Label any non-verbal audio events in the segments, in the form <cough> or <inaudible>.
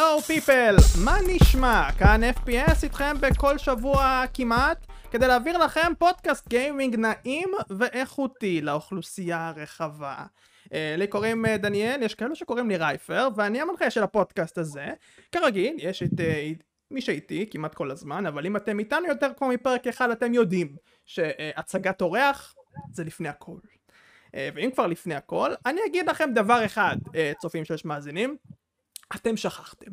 הלו פיפל, מה נשמע? כאן FPS איתכם בכל שבוע כמעט, כדי להעביר לכם פודקאסט גיימינג נעים ואיכותי לאוכלוסייה הרחבה. אה, לי קוראים אה, דניאל, יש כאלו שקוראים לי רייפר, ואני המנחה של הפודקאסט הזה. כרגיל, יש את אה, מי שאיתי כמעט כל הזמן, אבל אם אתם איתנו יותר כמו מפרק אחד, אתם יודעים שהצגת אורח זה לפני הכל. ואם כבר לפני הכל, אני אגיד לכם דבר אחד, צופים שיש מאזינים, אתם שכחתם.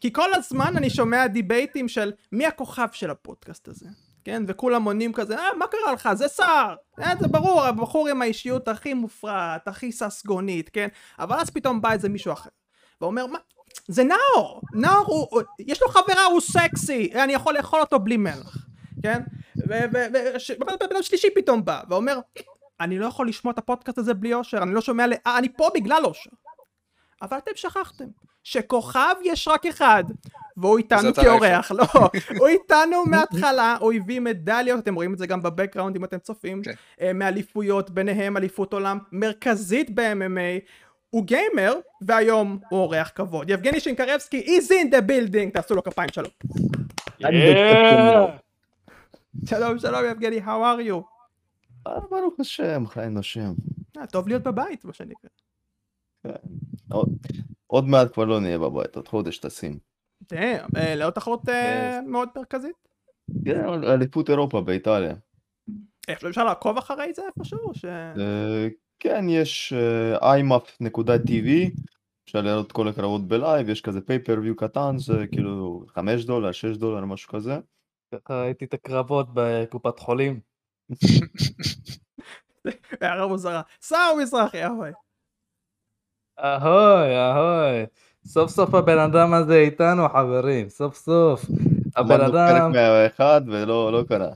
כי כל הזמן אני שומע דיבייטים של מי הכוכב של הפודקאסט הזה. כן? וכולם עונים כזה, אה, מה קרה לך? זה שר! אה, זה ברור, הבחור עם האישיות הכי מופרעת, הכי ססגונית, כן? אבל אז פתאום בא איזה מישהו אחר. ואומר, מה? זה נאור! נאור הוא, הוא, יש לו חברה, הוא סקסי! אני יכול לאכול אותו בלי מלח, כן? ובן שלישי פתאום בא, ואומר, אני לא יכול לשמוע את הפודקאסט הזה בלי אושר, אני לא שומע, ל... אני פה בגלל אושר. אבל אתם שכחתם שכוכב יש רק אחד והוא איתנו כאורח, לא, הוא איתנו מההתחלה, הוא הביא מדליות, אתם רואים את זה גם בבקראונד אם אתם צופים, כן. אה, מאליפויות, ביניהם אליפות עולם מרכזית ב-MMA, הוא גיימר, והיום הוא אורח כבוד. יבגני שינקרבסקי is in the building, תעשו לו כפיים שלום. שלום שלום יבגני, how are you? אה, ברוך השם, חי ונושם. אה, טוב להיות בבית, מה שנקרא. עוד מעט כבר לא נהיה בבית, עוד חודש טסים. תראה, לעוד תחרות אה, מאוד מרכזית? כן, אליפות אירופה באיטליה. איך אפשר לעקוב אחרי זה איפשהו? אה, כן, יש immaf.tv, אפשר לראות כל הקרבות ב live, יש כזה pay-per-view קטן, זה כאילו 5 דולר, 6 דולר, משהו כזה. ככה ראיתי את הקרבות בקופת חולים. <laughs> הערה מוזרה. סער מזרחי, אהוי. אהוי, אהוי. סוף סוף הבן אדם הזה איתנו חברים, סוף סוף. הבן אדם... פרק 101 ולא לא קרה.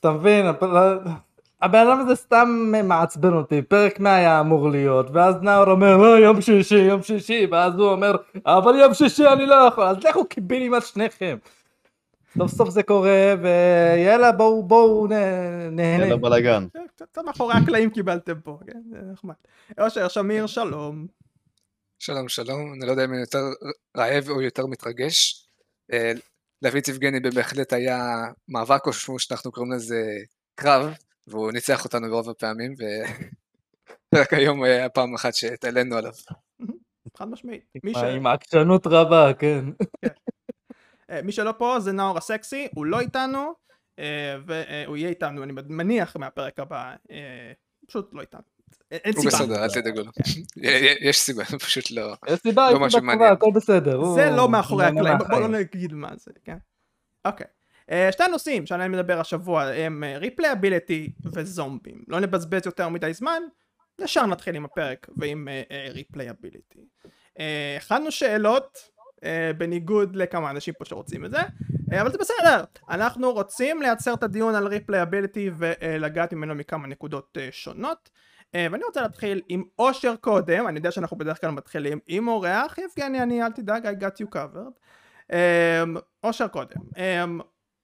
אתה מבין, הבן אדם הזה סתם מעצבן אותי, פרק 100 היה אמור להיות, ואז נאור אומר לא יום שישי, יום שישי, ואז הוא אומר אבל יום שישי אני לא יכול, אז לכו קיבילים על שניכם. סוף סוף זה קורה, ויאללה בואו בואו נהנה. יאללה בלאגן. קצת מאחורי הקלעים קיבלתם פה, כן, זה נחמד. אושר שמיר שלום. שלום שלום, אני לא יודע אם אני יותר רעב או יותר מתרגש. אה, להביא את יבגני בהחלט היה מאבק או שאנחנו קוראים לזה קרב, והוא ניצח אותנו ברוב הפעמים, ורק <laughs> היום היה פעם אחת שהתעלינו עליו. חד משמעית. עם עקשנות רבה, כן. כן. אה, מי שלא פה זה נאור הסקסי, הוא לא איתנו, אה, והוא יהיה איתנו, אני מניח, מהפרק הבא, פשוט לא איתנו. אין סיבה. הוא בסדר, אל תדאגו לו. <laughs> יש סיבה, <laughs> פשוט לא... יש סיבה, יש לא סיבה טובה, הכל בסדר. זה לא מאחורי הקלעים, בוא לא נגיד מה זה, כן? אוקיי. אה, שתי הנושאים שעליהם מדבר השבוע הם replayability אה, וזומבים. לא נבזבז יותר מדי זמן, ישר נתחיל עם הפרק ועם replayability. אה, הכנו שאלות, בניגוד לכמה אנשים פה שרוצים את זה, אבל זה בסדר. אנחנו רוצים לייצר את הדיון על replayability ולגעת ממנו מכמה נקודות שונות. אה, ואני רוצה להתחיל עם אושר קודם, אני יודע שאנחנו בדרך כלל מתחילים עם אורח, יבגני אני אל תדאג, I got you covered. אה, אושר קודם, אה,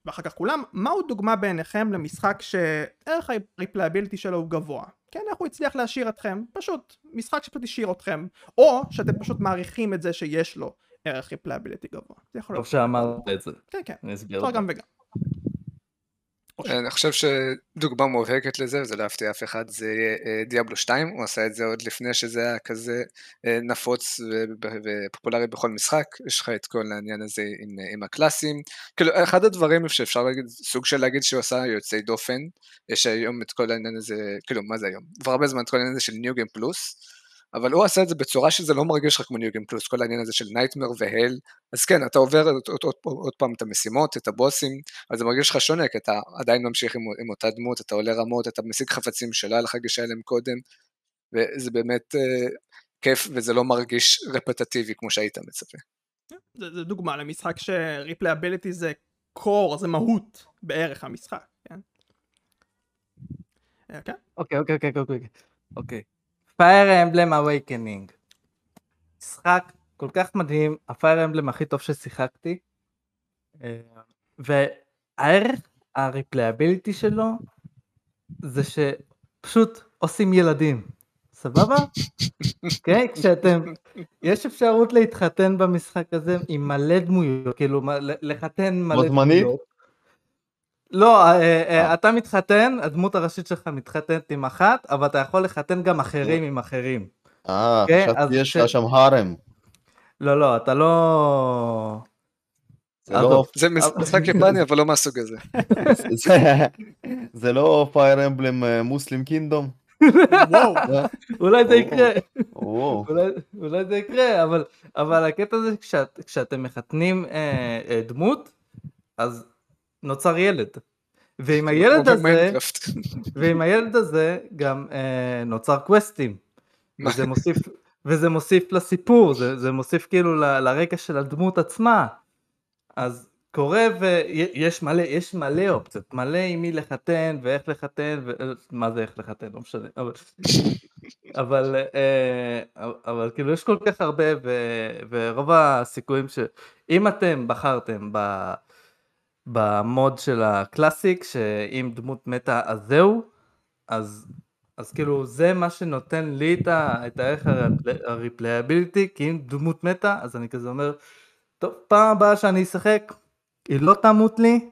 ואחר כך כולם, מהו דוגמה בעיניכם למשחק שערך ה replayability שלו הוא גבוה? כן, איך הוא הצליח להשאיר אתכם? פשוט, משחק שפשוט השאיר אתכם, או שאתם פשוט מעריכים את זה שיש לו ערך replayability גבוה. טוב שאמרת את זה. כן, כן, אפשר גם וגם. אני חושב שדוגמה מובהקת לזה, וזה לא יפתיע אף אחד, זה אה, Diablo 2, הוא עשה את זה עוד לפני שזה היה כזה אה, נפוץ ופופולרי בכל משחק, יש לך את כל העניין הזה עם, אה, עם הקלאסים, כאילו אחד הדברים שאפשר להגיד, סוג של להגיד שהוא עשה יוצאי דופן, יש היום את כל העניין הזה, כאילו מה זה היום? כבר הרבה זמן את כל העניין הזה של ניו גיים פלוס, אבל הוא עשה את זה בצורה שזה לא מרגיש לך כמו ניו גיים פלוס, כל העניין הזה של נייטמר והל, אז כן, אתה עובר עוד, עוד, עוד, עוד פעם את המשימות, את הבוסים, אבל זה מרגיש לך שונה, כי אתה עדיין ממשיך עם, עם אותה דמות, אתה עולה רמות, אתה משיג חפצים שלא היה לך גישה אליהם קודם, וזה באמת אה, כיף, וזה לא מרגיש רפטטיבי כמו שהיית מצפה. זה, זה דוגמה למשחק ש replayability זה core, זה מהות בערך המשחק, כן? כן? אוקיי, אוקיי, אוקיי, אוקיי. Fire Emblem Awakening. משחק כל כך מדהים, ה Fire Emblem הכי טוב ששיחקתי. אה, והערך ה replayability שלו זה שפשוט עושים ילדים. סבבה? כן, <laughs> כשאתם, יש אפשרות להתחתן במשחק הזה עם מלא דמויות, כאילו לחתן מלא? דמויות. לא, אה, אה, אתה מתחתן, הדמות הראשית שלך מתחתנת עם אחת, אבל אתה יכול לחתן גם אחרים עם אחרים. אה, אז חשבתי יש לך שם הארם. לא, לא, אתה לא... זה לא- משחק יפני, אבל לא מהסוג הזה. <laughs> זה- זה לא פייר אמבלם מוסלים קינדום? אולי זה. יקרה. אולי, זה יקרה, אבל, אבל הקטע זה כשאת, כשאתם מחתנים אה, אה, דמות, אז נוצר ילד. ועם הילד הזה. ועם הילד הזה גם אה, נוצר קווסטים. וזה מוסיף, וזה מוסיף לסיפור, זה, זה מוסיף כאילו ל, לרקע של הדמות עצמה. אז קורה ויש מלא, יש מלא אופציות, מלא עם מי לחתן ואיך לחתן, ו... מה זה איך לחתן, לא משנה, אבל, אבל, אה, אבל כאילו יש כל כך הרבה ו, ורוב הסיכויים שאם אתם בחרתם ב, במוד של ה classic, שאם דמות מתה אז זהו, אז, אז כאילו זה מה שנותן לי את, את הערך ה replayability, כי אם דמות מתה אז אני כזה אומר, טוב, פעם הבאה שאני אשחק, היא לא תמות לי,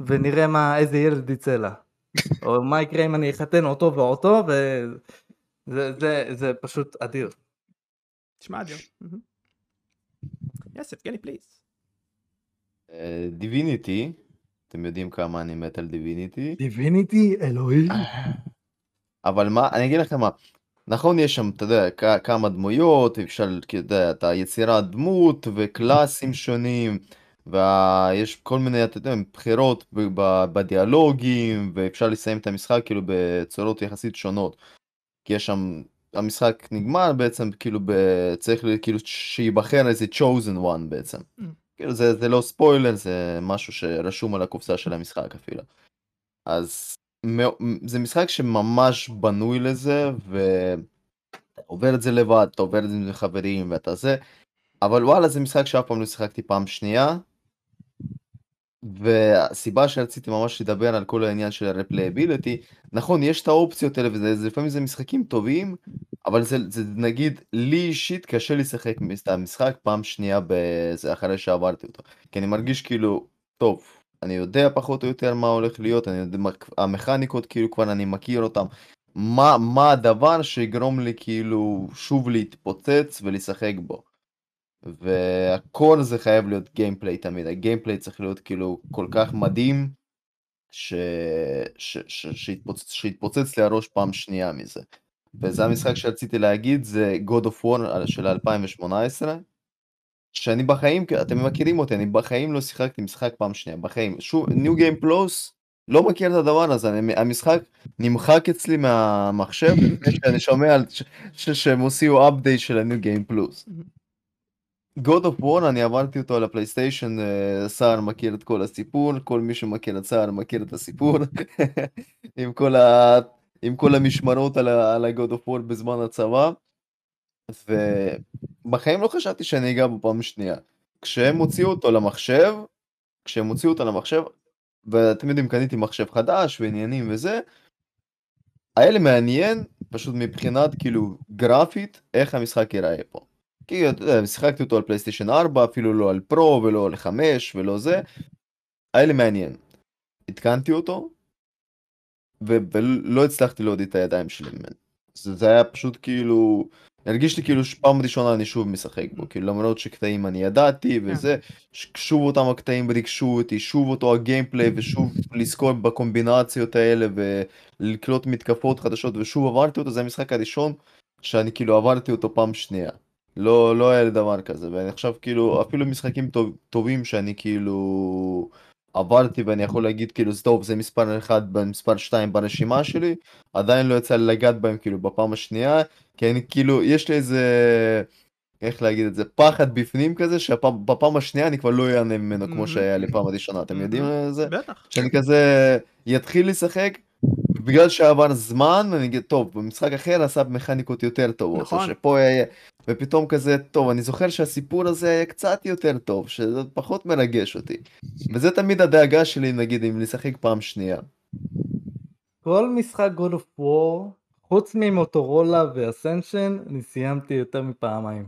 ונראה מה, איזה ילד יצא לה. <laughs> או מה יקרה אם אני אחתן אותו ואותו, וזה זה, זה פשוט אדיר. תשמע אדיר. יס, יבגני פליז. דיביניטי, אתם יודעים כמה אני מת על דיביניטי, דיביניטי אלוהים. אבל מה, אני אגיד לכם מה, נכון יש שם, אתה יודע, כ- כמה דמויות, אפשר, אתה יודע, את היצירת דמות וקלאסים שונים, ויש כל מיני, אתה יודע, בחירות ב- ב- בדיאלוגים, ואפשר לסיים את המשחק כאילו בצורות יחסית שונות. כי יש שם, המשחק נגמר בעצם, כאילו, ב, צריך כאילו שייבחר איזה chosen one בעצם. כאילו זה, זה לא ספוילר, זה משהו שרשום על הקופסה של המשחק אפילו. אז זה משחק שממש בנוי לזה, ואתה עובר את זה לבד, אתה עובר את זה עם חברים ואתה זה, אבל וואלה זה משחק שאף פעם לא שיחקתי פעם שנייה. והסיבה שרציתי ממש לדבר על כל העניין של ה replayability, נכון יש את האופציות האלה וזה זה- לפעמים זה משחקים טובים, אבל זה, זה נגיד לי אישית קשה לשחק את המשחק פעם שנייה בזה אחרי שעברתי אותו, כי אני מרגיש כאילו, טוב, אני יודע פחות או יותר מה הולך להיות, אני יודע, המכניקות כאילו כבר אני מכיר אותם, מה, מה הדבר שיגרום לי כאילו שוב להתפוצץ ולשחק בו. והכל זה חייב להיות גיימפליי תמיד, הגיימפליי צריך להיות כאילו כל כך מדהים, ש... ש... ש... שיתפוצץ, שיתפוצץ לי הראש פעם שנייה מזה. וזה המשחק שרציתי להגיד, זה God of War של 2018, שאני בחיים, אתם מכירים אותי, אני בחיים לא שיחקתי משחק פעם שנייה, בחיים. שוב, New Game Plus, לא מכיר את הדבר הזה, אני, המשחק נמחק אצלי מהמחשב לפני שומע ש, ש, שהם הוציאו update של ה-New Game Plus. God of War אני עברתי אותו על הפלייסטיישן, אה, סער מכיר את כל הסיפור, כל מי שמכיר את סער מכיר את הסיפור, <laughs> עם, כל ה... עם כל המשמרות על ה-God of War בזמן הצבא, ובחיים לא חשבתי שאני אגע בו פעם שנייה. כשהם הוציאו אותו למחשב, כשהם הוציאו אותו למחשב, ואתם יודעים קניתי מחשב חדש ועניינים וזה, היה לי מעניין פשוט מבחינת כאילו גרפית איך המשחק ייראה פה. כי אתה יודע, שיחקתי אותו על פלייסטיישן 4, אפילו לא על פרו ולא על 5 ולא זה, היה לי מעניין. התקנתי אותו, ו- ולא הצלחתי להוריד את הידיים שלי ממנו. זה, זה היה פשוט כאילו, הרגיש לי כאילו שפעם ראשונה אני שוב משחק בו, כאילו למרות שקטעים אני ידעתי וזה, ש- שוב אותם הקטעים ריגשו אותי, שוב אותו הגיימפליי ושוב לזכור בקומבינציות האלה ולקלוט מתקפות חדשות ושוב עברתי אותו, זה המשחק הראשון שאני כאילו עברתי אותו פעם שנייה. לא, לא היה לי דבר כזה, ואני עכשיו כאילו, אפילו משחקים טוב, טובים שאני כאילו עברתי ואני יכול להגיד כאילו, טוב, זה מספר 1 במספר 2 ברשימה שלי, עדיין לא יצא לי לגעת בהם כאילו בפעם השנייה, כי אני כאילו, יש לי איזה, איך להגיד את זה, פחד בפנים כזה, שבפעם השנייה אני כבר לא אענה ממנו כמו שהיה לי פעם הראשונה, אתם יודעים את זה? בטח. שאני כזה יתחיל לשחק, בגלל שעבר זמן, אני אגיד, טוב, במשחק אחר עשה מכניקות יותר טובות, נכון. שפה היה, ופתאום כזה, טוב, אני זוכר שהסיפור הזה היה קצת יותר טוב, שזה פחות מרגש אותי. וזה תמיד הדאגה שלי, נגיד, אם לשחק פעם שנייה. כל משחק God of War חוץ ממוטורולה ואסנשן, אני סיימתי יותר מפעמיים.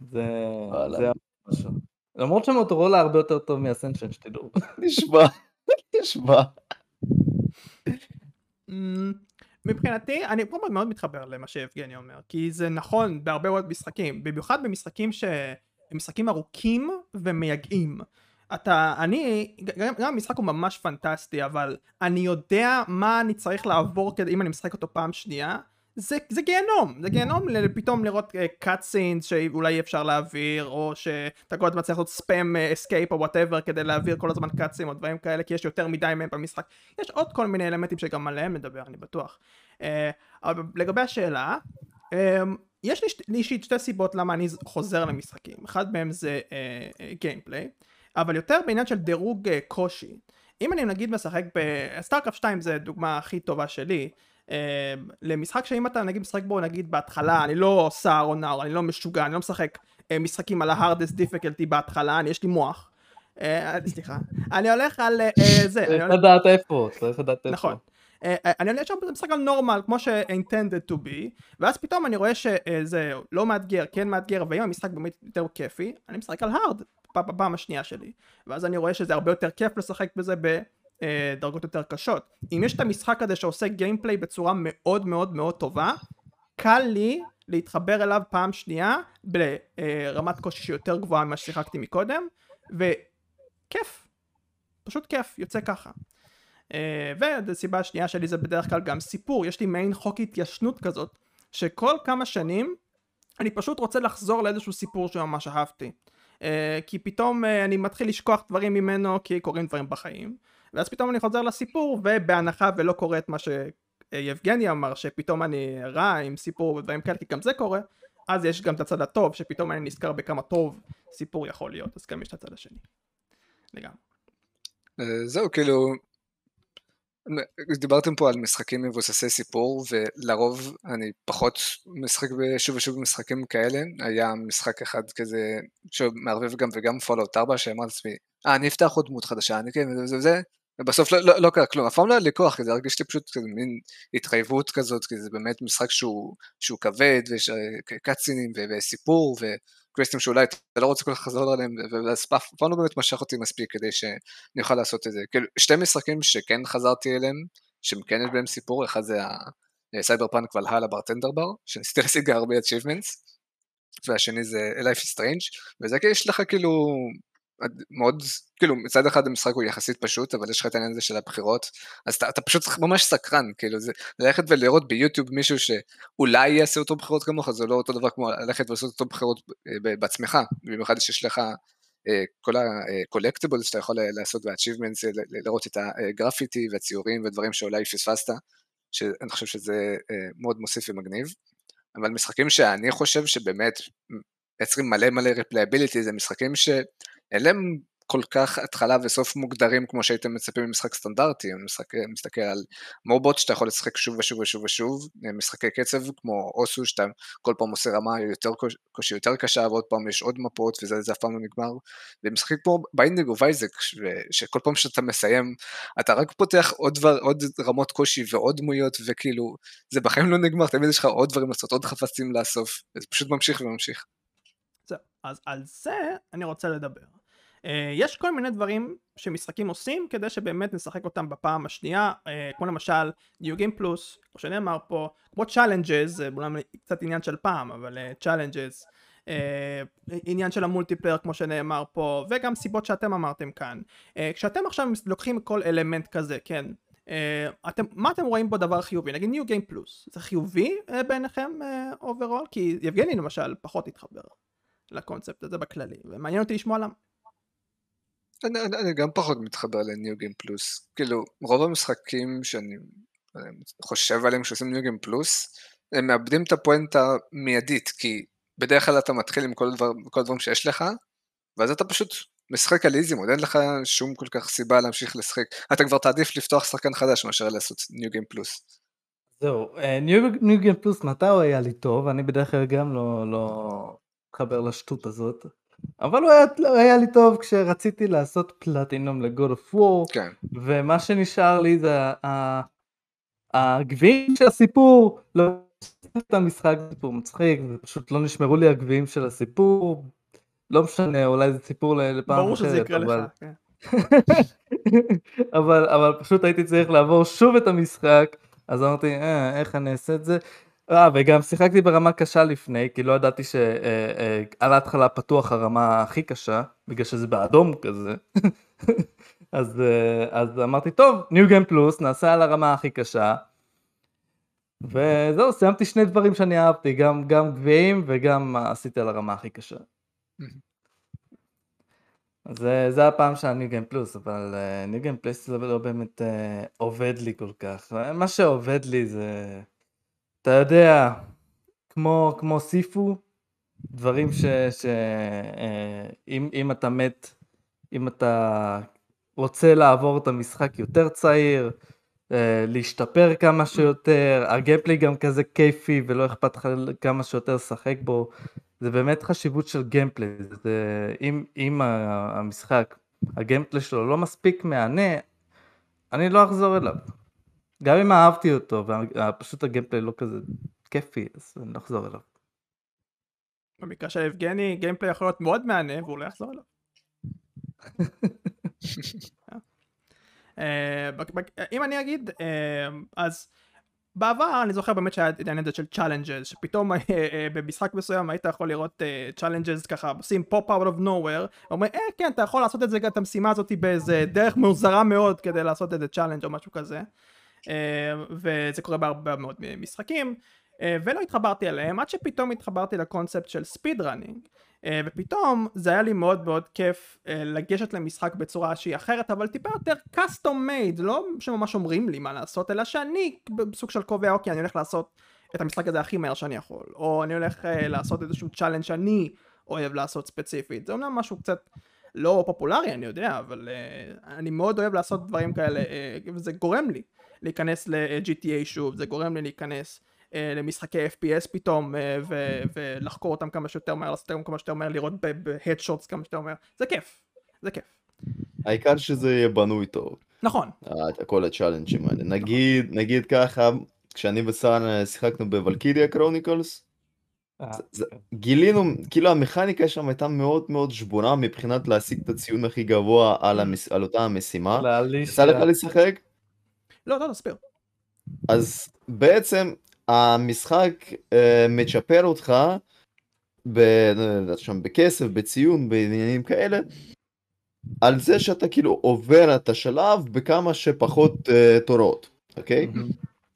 זה... וואלה. זה משהו. למרות שמוטורולה הרבה יותר טוב מאסנשן, שתדעו. נשמע, נשמע. מבחינתי, אני כל מאוד מתחבר למה שיבגני אומר, כי זה נכון בהרבה מאוד משחקים, במיוחד במשחקים ש... משחקים ארוכים ומייגעים. אתה, אני, גם, גם המשחק הוא ממש פנטסטי, אבל אני יודע מה אני צריך לעבור כדי, אם אני משחק אותו פעם שנייה, זה, זה גיהנום, זה גיהנום פתאום לראות cutscenes שאולי אפשר להעביר, או שאתה כל הזמן צריך לעשות spam escape או whatever כדי להעביר כל הזמן cutscenes או דברים כאלה, כי יש יותר מדי מהם במשחק. יש עוד כל מיני אלמנטים שגם עליהם נדבר, אני בטוח. אה, אבל לגבי השאלה, אה, יש לי, אישית שתי סיבות למה אני חוזר למשחקים. אחד מהם זה gameplay, אבל יותר בעניין של דירוג אה, קושי. אם אני נגיד משחק ב StarCraft 2 זה דוגמה הכי טובה שלי. Uh, למשחק שאם אתה נגיד משחק בו נגיד בהתחלה אני לא סער או נער אני לא משוגע אני לא משחק uh, משחקים על ה-hardest difficulty בהתחלה אני יש לי מוח uh, סליחה אני הולך על זה צריך. לדעת איפה, צריך לדעת איפה. נכון. אה, אה, אני עולה שם משחק על נורמל כמו ש-intended to be ואז פתאום אני רואה שזה לא מאתגר כן מאתגר ואם המשחק באמת יותר כיפי אני משחק על hard בפעם השנייה שלי ואז אני רואה שזה הרבה יותר כיף לשחק בזה בדרגות יותר קשות. אם יש את המשחק הזה שעושה גיימפליי בצורה מאוד מאוד מאוד טובה קל לי להתחבר אליו פעם שנייה ברמת קושי שיותר גבוהה ממה ששיחקתי מקודם וכיף. פשוט כיף יוצא ככה. Uh, והסיבה השנייה שלי זה בדרך כלל גם סיפור, יש לי מעין חוק התיישנות כזאת, שכל כמה שנים אני פשוט רוצה לחזור לאיזשהו סיפור שממש אהבתי. Uh, כי פתאום אני מתחיל לשכוח דברים ממנו כי קורים דברים בחיים, ואז פתאום אני חוזר לסיפור, ובהנחה ולא קורה את מה שיבגני אמר, שפתאום אני רע עם סיפור ודברים כאלה, כי גם זה קורה, אז יש גם את הצד הטוב, שפתאום אני נזכר בכמה טוב סיפור יכול להיות, אז גם יש את הצד השני. לגמרי. זהו, כאילו, דיברתם פה על משחקים מבוססי סיפור ולרוב אני פחות משחק שוב ושוב משחקים כאלה. היה משחק אחד כזה שמערבב גם וגם Fallout 4 שאמר לעצמי אה אני אפתח עוד דמות חדשה אני כן וזה וזה ובסוף לא, לא, לא קרה כלום. אף פעם לא היה לי כוח כזה הרגישתי פשוט כזה מין התחייבות כזאת כי זה באמת משחק שהוא, שהוא כבד ויש cutscene ים וסיפור ו quest ים שאולי אתה לא רוצה כל כך לחזור עליהם ואז אף פעם לא באמת משך אותי מספיק כדי שאני אוכל לעשות את זה. כאילו שתי משחקים שכן חזרתי אליהם שהם כן יש בהם סיפור אחד זה ה Cyberpunk Valhalla bartender bar שניסיתי להשיג הרבה achievements והשני זה Life is Strange וזה כי יש לך כאילו מאוד, כאילו מצד אחד המשחק הוא יחסית פשוט, אבל יש לך את העניין הזה של הבחירות, אז אתה, אתה פשוט ממש סקרן, כאילו זה ללכת ולראות ביוטיוב מישהו שאולי יעשה אותו בחירות כמוך, זה לא אותו דבר כמו ללכת ולעשות אותו בחירות אה, בעצמך, במיוחד שיש לך אה, כל ה-collectibles שאתה יכול לעשות ב-achievements, לראות את הגרפיטי והציורים ודברים שאולי פספסת, שאני חושב שזה אה, מאוד מוסיף ומגניב, אבל משחקים שאני חושב שבאמת מייצרים מלא מלא replayability, זה משחקים ש... אין להם כל כך התחלה וסוף מוגדרים כמו שהייתם מצפים ממשחק סטנדרטי, אני משחק, מסתכל על מובות שאתה יכול לשחק שוב ושוב ושוב ושוב, משחקי קצב כמו אוסו שאתה כל פעם עושה רמה יותר קושי יותר קשה ועוד פעם יש עוד מפות וזה אף פעם לא נגמר, ומשחקים כמו Binding of Isaac שכל פעם שאתה מסיים אתה רק פותח עוד, דבר, עוד רמות קושי ועוד דמויות וכאילו זה בחיים לא נגמר, תמיד יש לך עוד דברים לעשות, עוד חפצים לאסוף, זה פשוט ממשיך וממשיך. זהו, אז על זה אני רוצה לדבר. Uh, יש כל מיני דברים שמשחקים עושים כדי שבאמת נשחק אותם בפעם השנייה, uh, כמו למשל New Game Plus, כמו שנאמר פה, כמו Challenges, אולי קצת עניין של פעם, אבל uh, Challenges, עניין של ה multiplayer כמו שנאמר פה, וגם סיבות שאתם אמרתם כאן. כשאתם עכשיו לוקחים כל אלמנט כזה, כן, אתם, מה אתם רואים בו דבר חיובי? נגיד New Game Plus, זה חיובי בעיניכם overall? כי יבגני למשל פחות התחבר. לקונספט הזה בכללי, ומעניין אותי לשמוע למה. אני, אני, אני גם פחות מתחבר ל New Game Plus, כאילו רוב המשחקים שאני חושב עליהם כשעושים New Game Plus, הם מאבדים את הפואנטה מיידית, כי בדרך כלל אתה מתחיל עם כל, דבר, כל הדברים שיש לך, ואז אתה פשוט משחק על איזי מוד, אין לך שום כל כך סיבה להמשיך לשחק, אתה כבר תעדיף לפתוח שחקן חדש מאשר לעשות ניו גיים פלוס. זהו, ניו גיים פלוס מתי הוא היה לי טוב, אני בדרך כלל גם לא, לא מתחבר לשטות הזאת. אבל הוא היה, הוא היה לי טוב כשרציתי לעשות פלטינום לגוד אוף וור, כן. ומה שנשאר לי זה ה... הגביעים של הסיפור, לא את המשחק סיפור מצחיק, פשוט לא נשמרו לי הגביעים של הסיפור, לא משנה, אולי זה סיפור לפעם ברור שזה אחרת, יקרה אבל- לך. כן. <laughs> אבל, אבל פשוט הייתי צריך לעבור שוב את המשחק, אז אמרתי, אה, איך אני אעשה את זה? אה, וגם שיחקתי ברמה קשה לפני, כי לא ידעתי שעל ההתחלה פתוח הרמה הכי קשה, בגלל שזה באדום כזה. <laughs> אז, אה, אז אמרתי, טוב, ניו גיים פלוס, נעשה על הרמה הכי קשה. וזהו, סיימתי שני דברים שאני אהבתי, גם, גם גביעים וגם עשיתי על הרמה הכי קשה. אז זה, זה הפעם של הניו גיים פלוס, אבל ניו גיים פלוס לא, לא באמת uh, עובד לי כל כך. מה שעובד לי זה, אתה יודע, כמו, כמו סיפו, דברים ש... ש אם אתה מת, אם אתה רוצה לעבור את המשחק יותר צעיר, uh, להשתפר כמה שיותר, הגיימפלי גם כזה כיפי ולא אכפת לך כמה שיותר לשחק בו. זה באמת חשיבות של גיימפלי, זה אם, אם המשחק, הגיימפלי שלו לא מספיק מהנה, אני לא אחזור אליו. גם אם אהבתי אותו, ופשוט הגיימפלי לא כזה כיפי, אז אני לא אחזור אליו. במקרה של יבגני, gameplay יכול להיות מאוד מהנה והוא לא יחזור אליו. <laughs> אה, אם אני אגיד, אה, אז בעבר אני זוכר באמת שהיה את העניין הזה של challenges, שפתאום אה, במשחק מסוים היית יכול לראות challenges ככה, עושים pop out of nowhere, ואומרים, אה כן, אתה יכול לעשות את זה, את המשימה הזאת באיזה דרך מוזרה מאוד כדי לעשות איזה challenge או משהו כזה. אה, וזה קורה בהרבה מאוד משחקים. אה, ולא התחברתי אליהם עד שפתאום התחברתי לקונספט של speed running ופתאום זה היה לי מאוד מאוד כיף אה, לגשת למשחק בצורה שהיא אחרת אבל טיפה יותר custom made לא שממש אומרים לי מה לעשות אלא שאני בסוג של קובע אוקיי אני הולך לעשות את המשחק הזה הכי מהר שאני יכול או אני הולך אה, לעשות איזשהו challenge שאני אוהב לעשות ספציפית זה אומנם משהו קצת לא פופולרי אני יודע אבל אה, אני מאוד אוהב לעשות דברים כאלה אה, וזה גורם לי להיכנס ל-GTA שוב זה גורם לי להיכנס אה, למשחקי FPS פתאום אה, ו- ולחקור אותם כמה שיותר מהר לעשות אותם כמה שיותר מהר לירות ב headshots כמה שיותר מהר זה כיף זה כיף העיקר שזה יהיה בנוי טוב, נכון אה, כל ה challenge ים האלה. נגיד, נגיד ככה, כשאני וסאן אה, שיחקנו ב Valkyria Chronicles, אה, זה- גילינו, כאילו המכניקה שם הייתה מאוד מאוד שבורה מבחינת להשיג את הציון הכי גבוה על, המס... על אותה המשימה. יצא לך לשחק? לא לא תסביר אז בעצם המשחק אה, מצ'פר אותך ב, לא יודע, שם בכסף, בציון, בעניינים כאלה, על זה שאתה כאילו עובר את השלב בכמה שפחות אה, תורות, אוקיי? מהמם.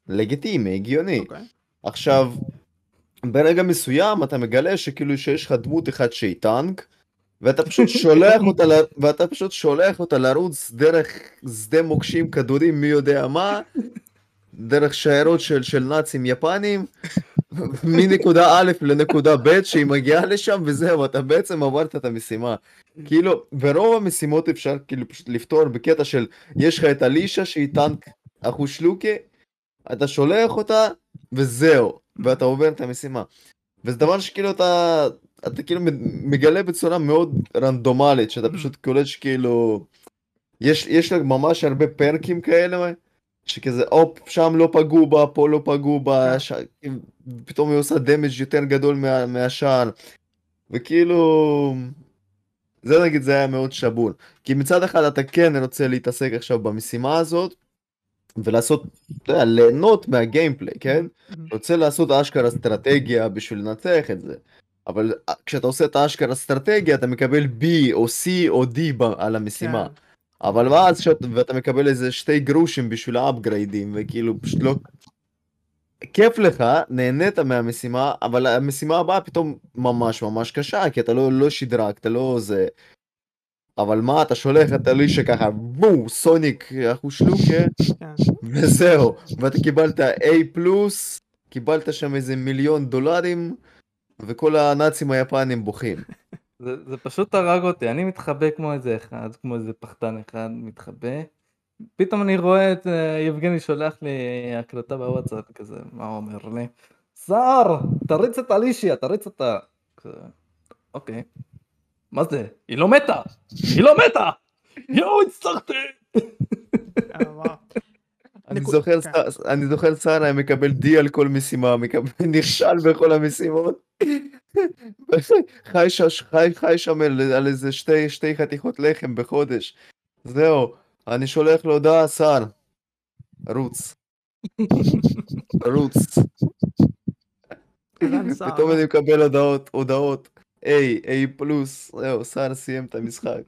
לגיטימי, הגיוני. אוקיי עכשיו, ברגע מסוים אתה מגלה שכאילו שיש לך דמות אחת שהיא טנק, ואתה פשוט <laughs> שולח אותה, ל... ואתה פשוט שולח אותה לרוץ דרך שדה מוקשים כדורים מי יודע מה, דרך שיירות של, של נאצים יפנים, <laughs> מנקודה א' לנקודה ב' שהיא מגיעה לשם וזהו, אתה בעצם עברת את המשימה. כאילו, ברוב המשימות אפשר כאילו פשוט לפתור בקטע של, יש לך את אלישה שהיא טנק אחושלוקה, אתה שולח אותה וזהו, ואתה עובר את המשימה. וזה דבר שכאילו אתה, אתה כאילו מגלה בצורה מאוד רנדומלית, שאתה פשוט קולט שכאילו, יש, יש לה ממש הרבה פרקים כאלה, שכזה הופ, שם לא פגעו בה, פה לא פגעו בה, ש... פתאום היא עושה דמג' יותר גדול מה, מהשאר, וכאילו, זה נגיד זה היה מאוד שבור, כי מצד אחד אתה כן רוצה להתעסק עכשיו במשימה הזאת, ולעשות, אתה יודע, ליהנות מהגיימפליי, כן? רוצה לעשות אשכרה אסטרטגיה בשביל לנצח את זה. אבל כשאתה עושה את האשכרה אסטרטגיה אתה מקבל B או C או D על המשימה. כן. אבל ואז שאת, ואתה מקבל איזה שתי גרושים בשביל האפגריידים וכאילו פשוט לא... כיף לך, נהנית מהמשימה, אבל המשימה הבאה פתאום ממש ממש קשה, כי אתה לא, לא שדרגת, לא זה. אבל מה, אתה שולח את אלישה ככה, בואו, סוניק, אחושלוקה, כן. וזהו, ואתה קיבלת A פלוס, קיבלת שם איזה מיליון דולרים, וכל הנאצים היפנים בוכים. זה, זה פשוט הרג אותי, אני מתחבא כמו איזה אחד, כמו איזה פחדן אחד, מתחבא. פתאום אני רואה את אה, יבגני שולח לי הקלטה בוואטסאפ כזה, מה הוא אומר לי? סער, תריץ את אלישיה, תריץ אותה. כזה, אוקיי. מה זה? היא לא מתה! היא לא מתה! יואו, הצלחתי! אני זוכר. ס- אני זוכר שרה מקבל די על כל משימה, מקבל, נכשל בכל המשימות. חי, שם על, איזה שתי, חתיכות לחם בחודש. זהו, אני שולח לו הודעה, שר, רוץ, <laughs> רוץ. פתאום אני מקבל הודעות, הודעות. איי, איי פלוס, זהו, שר סיים את המשחק.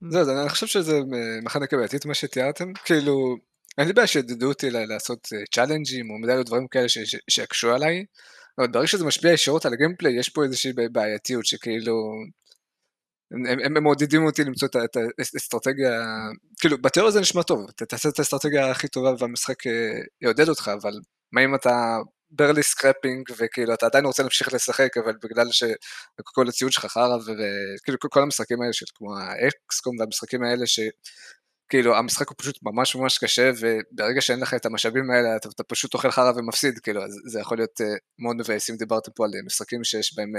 <laughs> זהו, זה- אני חושב שזה אה, מכניקה בעייתית מה שתיארתם, כאילו, אין לי בעיה שיעודדו אותי לעשות צ'אלנג'ים או מדליות דברים כאלה שיקשו עליי, אבל ברגע שזה משפיע ישירות על הגיימפליי, יש פה איזושהי בעי- בעייתיות שכאילו... הם, מעודדים אותי למצוא את האסטרטגיה, כאילו בתיאוריה זה נשמע טוב, אתה תעשה את האסטרטגיה הכי טובה והמשחק אה, יעודד אותך, אבל מה אם אתה barely scraping וכאילו אתה עדיין רוצה להמשיך לשחק, אבל בגלל שכל הציוד שלך חרא וכאילו כל, המשחקים האלה של כמו ה XCOM והמשחקים האלה שכאילו המשחק הוא פשוט ממש ממש קשה וברגע שאין לך את המשאבים האלה אתה, אתה פשוט אוכל חרא ומפסיד, כאילו אז זה יכול להיות אה, מאוד מבאס אם דיברתם פה על אה, משחקים שיש בהם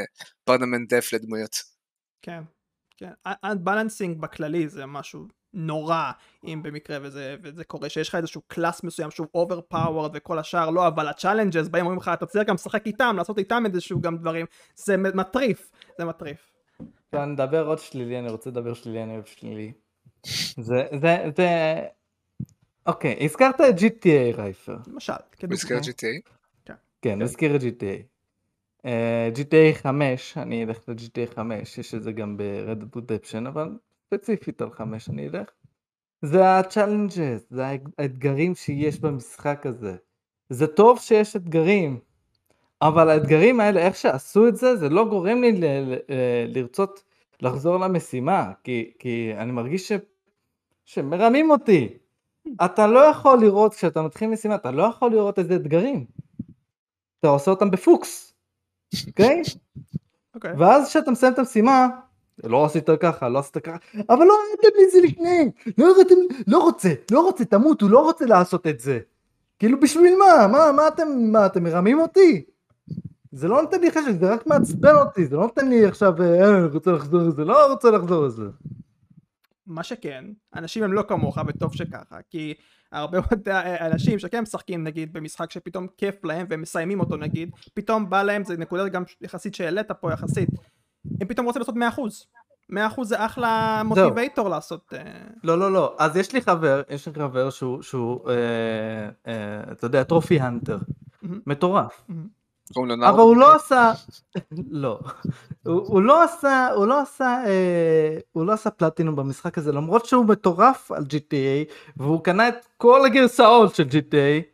permanent death לדמויות. כן, כן. unbalancing בכללי זה משהו נורא, אם במקרה וזה, וזה קורה, שיש לך איזשהו class מסוים שהוא overpowered וכל השאר לא, אבל ה challenges באים אומרים לך, אתה צריך גם לשחק איתם, לעשות איתם איזשהו גם דברים, זה מטריף, זה מטריף. עכשיו נדבר עוד שלילי, אני רוצה לדבר שלילי, אני אוהב שלילי. זה, זה, זה... אוקיי, הזכרת את GTA רייפר. למשל, הוא הזכיר כדוגמה. GTA? כן, הוא הזכיר את GTA. אה, GTA 5, אני אלך ל-GTA 5, יש את זה גם ב-Red Redemption, אבל ספציפית על 5 אני אלך. זה ה-challenges, זה האתגרים שיש במשחק הזה. זה טוב שיש אתגרים, אבל האתגרים האלה, איך שעשו את זה, זה לא גורם לי ל- ל- אה, לרצות לחזור למשימה, כי, כי אני מרגיש ש... שמרמים אותי. אתה לא יכול לראות, כשאתה מתחיל משימה, אתה לא יכול לראות איזה אתגרים. אתה עושה אותם בפוקס, אוקיי? אוקיי. ואז כשאתה מסיים את המשימה, לא עשית ככה, לא עשית ככה, אבל לא ראיתם לי את זה לפני, לא ראיתם, לא רוצה, לא רוצה, תמותו, לא רוצה לעשות את זה. כאילו בשביל מה? מה, מה אתם, מה, אתם מרמים אותי? זה לא נותן לי חשק, זה רק מעצבן אותי, זה לא נותן לי עכשיו, אה, אני רוצה לחזור לזה, לא רוצה לחזור לזה. מה שכן, אנשים הם לא כמוך וטוב שככה, כי הרבה מאוד אה, אנשים שכן משחקים נגיד במשחק שפתאום כיף להם והם מסיימים אותו נגיד, פתאום בא להם, זה נקודה גם יחסית שהעלית פה יחסית, הם פתאום רוצים לעשות 100%. 100% זה אחלה מוטיבייטור לעשות, אה, לא, לא, לא, אז יש לי חבר, יש לי חבר שהוא, שהוא אה, אה, אתה יודע, טרופי הנטר. מטורף. אבל הוא לא עשה, לא, הוא, לא עשה, הוא לא עשה, אה, הוא לא עשה פלטינום במשחק הזה, למרות שהוא מטורף על GTA, והוא קנה את כל הגרסאות של GTA,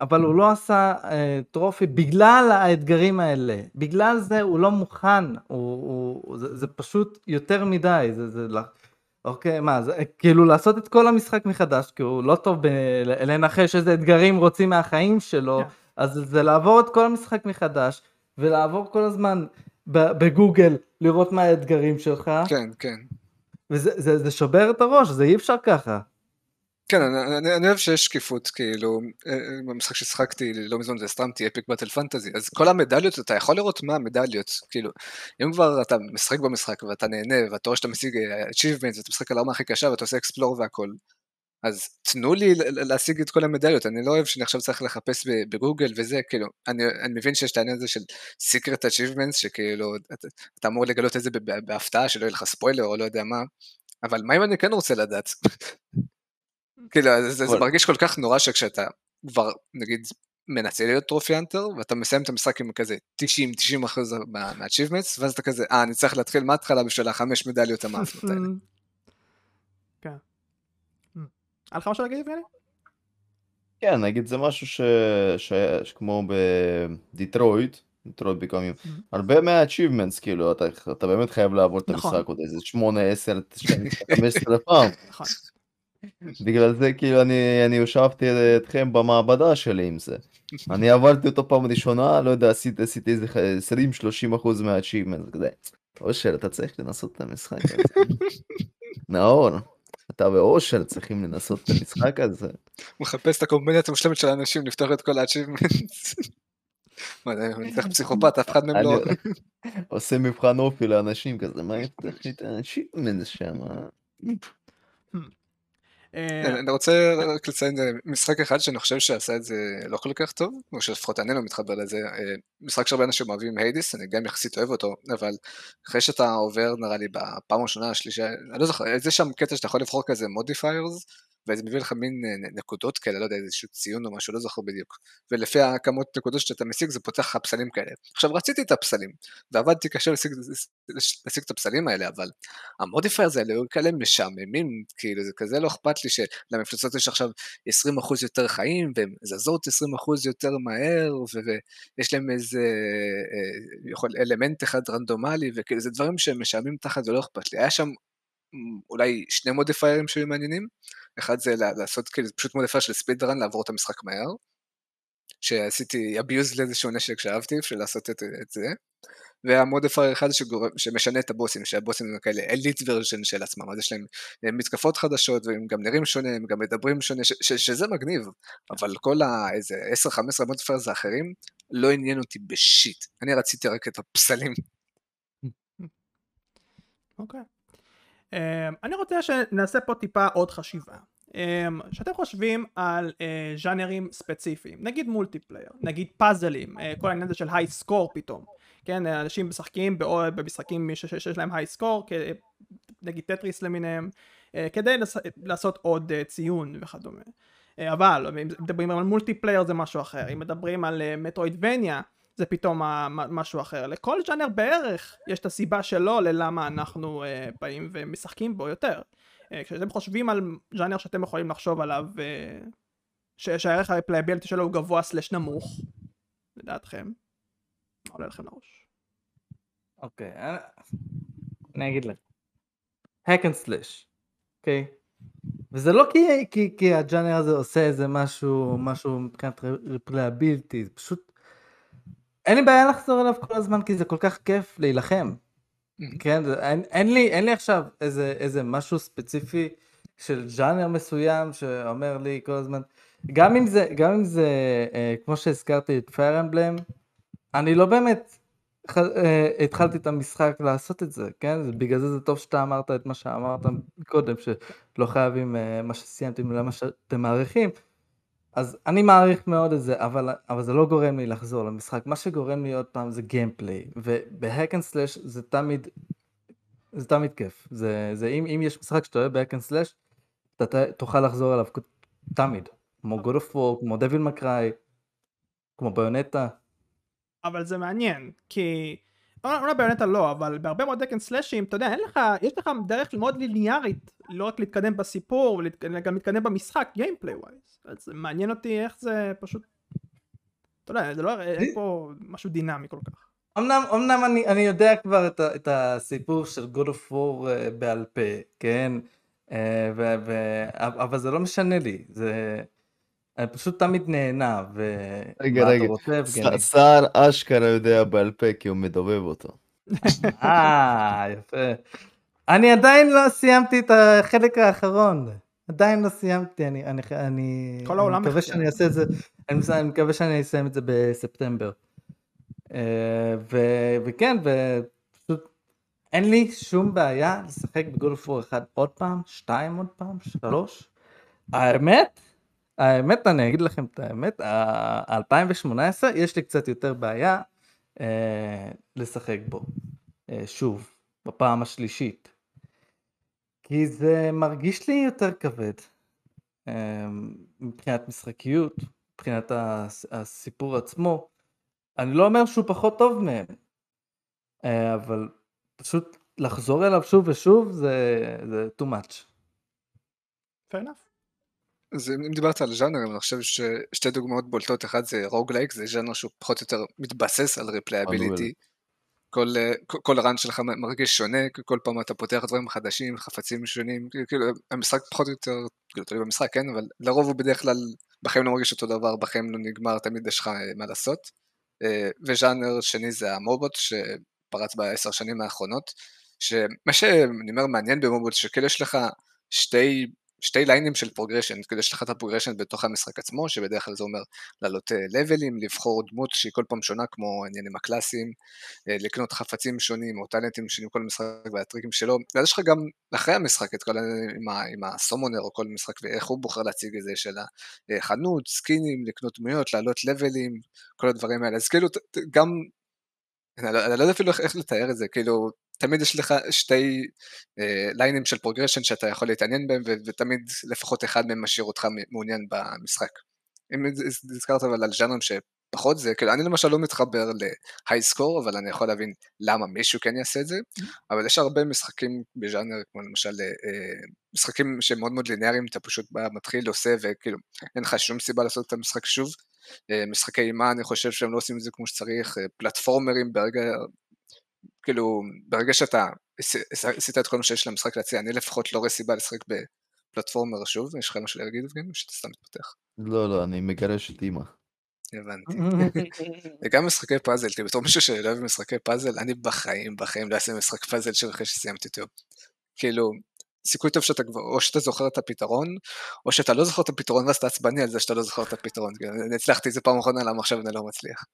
אבל הוא לא עשה אה, טרופי בגלל האתגרים האלה, בגלל זה הוא לא מוכן, הוא, הוא, זה, זה פשוט יותר מדי, זה, זה, לא- אוקיי, מה, זה כאילו לעשות את כל המשחק מחדש, כי הוא לא טוב לנחש איזה אתגרים רוצים מהחיים שלו, כן. אז זה לעבור את כל המשחק מחדש, ולעבור כל הזמן בגוגל, לראות מה האתגרים שלך, כן, כן. וזה זה, זה שובר את הראש, זה אי אפשר ככה. כן, אני, אני, אני אוהב שיש שקיפות, כאילו, אה, אה, במשחק ששחקתי לא מזמן זה סטרמתי אפיק באטל פנטזי, אז כל המדליות, אתה יכול לראות מה המדליות, כאילו, אם כבר אתה משחק במשחק ואתה נהנה, ואתה רואה שאתה משיג אה, achievements, ואתה משחק על הרמה הכי קשה ואתה עושה אקספלור והכל, אז תנו לי להשיג את כל המדליות, אני לא אוהב שאני עכשיו צריך לחפש בגוגל וזה, כאילו, אני, אני מבין שיש את העניין הזה של secret achievements, שכאילו, אתה, אתה אמור לגלות את זה בהפתעה, שלא יהיה לך ספוילר או לא יודע מה, אבל מה אם אני כן רוצה לדעת? כאילו, זה, זה, זה מרגיש כל כך נורא שכשאתה כבר, נגיד, מנסה להיות trophy hunter, ואתה מסיים את המשחק עם כזה 90-90 אחוז מה- מה-achievements, ואז אתה כזה, אה, אני צריך להתחיל מההתחלה בשביל החמש מדליות <laughs> המאפנות האלה. כן. היה לך משהו להגיד יבגני? כן, נגיד זה משהו ש... ש... שכמו ב Detroit, Detroit Become Human. הרבה מה-achievements, כאילו, אתה, אתה באמת חייב לעבור את נכון. המשחק עוד איזה 8, 10, 15 פעם. בגלל זה כאילו אני, אני הושבתי אתכם במעבדה שלי עם זה. אני עברתי אותו פעם ראשונה, לא יודע, עשיתי, עשיתי איזה 20-30 אחוז מה-achievement, כזה. אושר, אתה צריך לנסות את המשחק הזה. נאור, אתה ואושר צריכים לנסות את המשחק הזה. הוא מחפש את הקומבינציה המושלמת של האנשים לפתוח את כל ה-achievements. מה, אני צריך פסיכופת, אף אחד מהם לא... עושה מבחן אופי לאנשים כזה, מה יפתח לי את ה-achievement שם? אה, אני רוצה רק לציין משחק אחד שאני חושב שעשה את זה לא כל כך טוב, או שלפחות אני לא מתחבר לזה, אה, משחק שהרבה אנשים אוהבים Hades, אני גם יחסית אוהב אותו, אבל אחרי שאתה עובר נראה לי בפעם הראשונה, השלישה, אני לא זוכר, זה שם קטע שאתה יכול לבחור כזה modifiers, וזה מביא לך מין אה, נקודות כאלה, לא יודע, איזשהו ציון או משהו, לא זוכר בדיוק. ולפי הכמות נקודות שאתה משיג זה פותח לך פסלים כאלה. עכשיו רציתי את הפסלים, ועבדתי קשה להשיג, להשיג את הפסלים האלה, אבל ה modifiers האלה היו כאלה משעממים, כאילו זה כזה לא אכפת לי שלמפלצות יש עכשיו 20% יותר חיים, והן זזות 20% יותר מהר, ויש להם איזה אה, יכול, אלמנט אחד רנדומלי, וכאילו זה דברים שהם תחת ולא אכפת לי. היה שם אולי שני מודיפיירים שהיו מעניינים, אחד זה לעשות כאילו פשוט modifier של speed run, לעבור את המשחק מהר, שעשיתי abuse לאיזשהו נשק שאהבתי בשביל לעשות את, את זה, וה modifier אחד שגורם, שמשנה את הבוסים, שהבוסים הם כאלה elite version של עצמם, אז יש להם מתקפות חדשות, והם גם נראים שונה, הם גם מדברים שונה, ש, ש, שזה מגניב, אבל כל האיזה 10-15 modifiers האחרים, לא עניין אותי ב shit, אני רציתי רק את הפסלים. אוקיי. אמ, אני רוצה שנעשה פה טיפה עוד חשיבה. אמ, שאתם חושבים על אה, ז'אנרים ספציפיים, נגיד multiplayer, נגיד פאזלים, אה, כל העניין הזה של high score פתאום, כן, אנשים משחקים במשחקים שיש להם high score, נגיד טטריס למיניהם, אה, כדי לעשות עוד uh, ציון וכדומה. אה, אבל אם מדברים על multiplayer זה משהו אחר, אם מדברים על אה, metroidvania זה פתאום משהו אחר. לכל ז'אנר בערך יש את הסיבה שלו ללמה אנחנו אה, באים ומשחקים בו יותר. אה, כשאתם חושבים על ז'אנר שאתם יכולים לחשוב עליו, אה, שהערך ה replayability שלו הוא גבוה slash נמוך, לדעתכם, מה עולה לכם לראש? אוקיי, אני- אגיד לך. hack and slash, אוקיי? וזה לא כי, כי, כי הז'אנר הזה עושה איזה משהו, משהו מבחינת replayability, זה פשוט... אין לי בעיה לחזור אליו כל הזמן כי זה כל כך כיף להילחם. אהמ. כן, אין, אין, לי, אין לי עכשיו איזה, איזה משהו ספציפי של ז'אנר מסוים שאומר לי כל הזמן, גם אם זה, גם אם זה, אה, כמו שהזכרתי את Fire Emblem, אני לא באמת ח- אה, התחלתי את המשחק לעשות את זה, כן? בגלל זה זה טוב שאתה אמרת את מה שאמרת קודם, שלא חייבים אה, מה שסיימתם למה שאתם מעריכים. אז אני מעריך מאוד את זה, אבל, אבל זה לא גורם לי לחזור למשחק. מה שגורם לי עוד פעם זה gameplay, וב hack and slash זה תמיד, זה תמיד כיף. זה, זה אם, אם יש משחק שאתה אוהב ב hack and slash, אתה תוכל לחזור אליו תמיד. כמו God of War, כמו Devil May Cry, כמו Bayonetta. אבל זה מעניין, כי... אולי אולי Bayonetta לא, אבל בהרבה מאוד hack and slash ים, אתה יודע, אין לך, יש לך דרך מאוד ליניארית, לא רק להתקדם בסיפור, אלא גם להתקדם במשחק, gameplay wise. אז מעניין אותי איך זה פשוט... אתה יודע, זה לא, אין פה משהו דינמי כל כך. אמנם, אמנם אני, אני יודע כבר את, ה, את הסיפור של God of War אה, בעל פה, כן? אה, ו, ו, אבל זה לא משנה לי, זה... אני פשוט תמיד נהנה, ו... רגע, רגע. סער אשכרה יודע בעל פה כי הוא מדובב אותו. אה, יפה. אני עדיין לא סיימתי את החלק האחרון. עדיין לא סיימתי, אני, אני, אני, כל העולם אני מקווה מחכה. שאני אעשה את זה, אני, אני מקווה שאני אסיים את זה בספטמבר. אה, ו, וכן, ופשוט אין לי שום בעיה לשחק וור 1 עוד פעם, 2 עוד פעם, 3. האמת, האמת, אני אגיד לכם את האמת, ה- 2018 יש לי קצת יותר בעיה אה, לשחק בו. אה, שוב, בפעם השלישית. כי זה מרגיש לי יותר כבד. אה, מבחינת משחקיות, מבחינת הס- הסיפור עצמו. אני לא אומר שהוא פחות טוב מהם, אה, אבל פשוט לחזור אליו שוב ושוב זה, זה too much. fair enough. אז אם דיברת על ז'אנרים, אני חושב ששתי דוגמאות בולטות, אחד זה roguelike, זה ז'אנר שהוא פחות או יותר מתבסס על replayability. כל, אה, כל, כל run שלך מרגיש שונה, כל פעם אתה פותח דברים חדשים, חפצים שונים, כאילו המשחק פחות או יותר, כאילו תלוי במשחק, כן, אבל לרוב הוא בדרך כלל בחיים לא מרגיש אותו דבר, בחיים לא נגמר, תמיד יש לך אה, מה לעשות. אה, וז'אנר שני זה המובות, שפרץ בעשר שנים האחרונות, שמה שאני אומר מעניין במובות, שכאילו יש לך שתי, שתי ליינים של progression, כאילו יש לך את ה progression בתוך המשחק עצמו, שבדרך כלל זה אומר לעלות לבלים, לבחור דמות שהיא כל פעם שונה, כמו העניינים הקלאסיים, אה, לקנות חפצים שונים או טאלנטים שונים כל משחק והטריקים שלו, ואז יש לך גם אחרי המשחק את כל העניינים עם, ה summoner או כל משחק, ואיך הוא בוחר להציג את זה של החנות, סקינים, לקנות דמויות, לעלות לבלים, כל הדברים האלה, אז כאילו גם, אני לא, אני לא יודע אפילו איך, איך לתאר את זה, כאילו תמיד יש לך שתי אה, ליינים של progression שאתה יכול להתעניין בהם, ו- ותמיד לפחות אחד מהם משאיר אותך מעוניין במשחק. אם הז- הזכרת אבל על ז'אנרים שפחות זה, כאילו אני למשל לא מתחבר להיי סקור, אבל אני יכול להבין למה מישהו כן יעשה את זה, אבל יש הרבה משחקים בז'אנר, כמו למשל אה, אה, משחקים שהם מאוד מאוד ליניאריים, אתה פשוט בא, מתחיל, עושה, וכאילו אין לך שום סיבה לעשות את המשחק שוב. אה, משחקי אימה, אני חושב שהם לא עושים את זה כמו שצריך, אה, פלטפורמרים ברגע, כאילו, ברגע שאתה עשי- עשי- עשית את כל מה שיש למשחק להציע, אני לפחות לא רואה סיבה לשחק בפלטפורמר שוב, יש לך משהו להגיד יבגני, או שאתה סתם מתפתח? לא, לא, אני מגרש את אימא. הבנתי. <laughs> וגם משחקי פאזל, כאילו בתור מישהו שלא אוהב משחקי פאזל, אני בחיים, בחיים לא אעשה משחק פאזל שוב אחרי שסיימתי אותו. כאילו, סיכוי טוב שאתה כבר, או שאתה זוכר את הפתרון, או שאתה לא זוכר את הפתרון ואז אתה עצבני על זה שאתה לא זוכר את הפתרון. כאילו, אני הצלחתי את זה פעם אחרונה, למה עכשיו אני לא מצליח.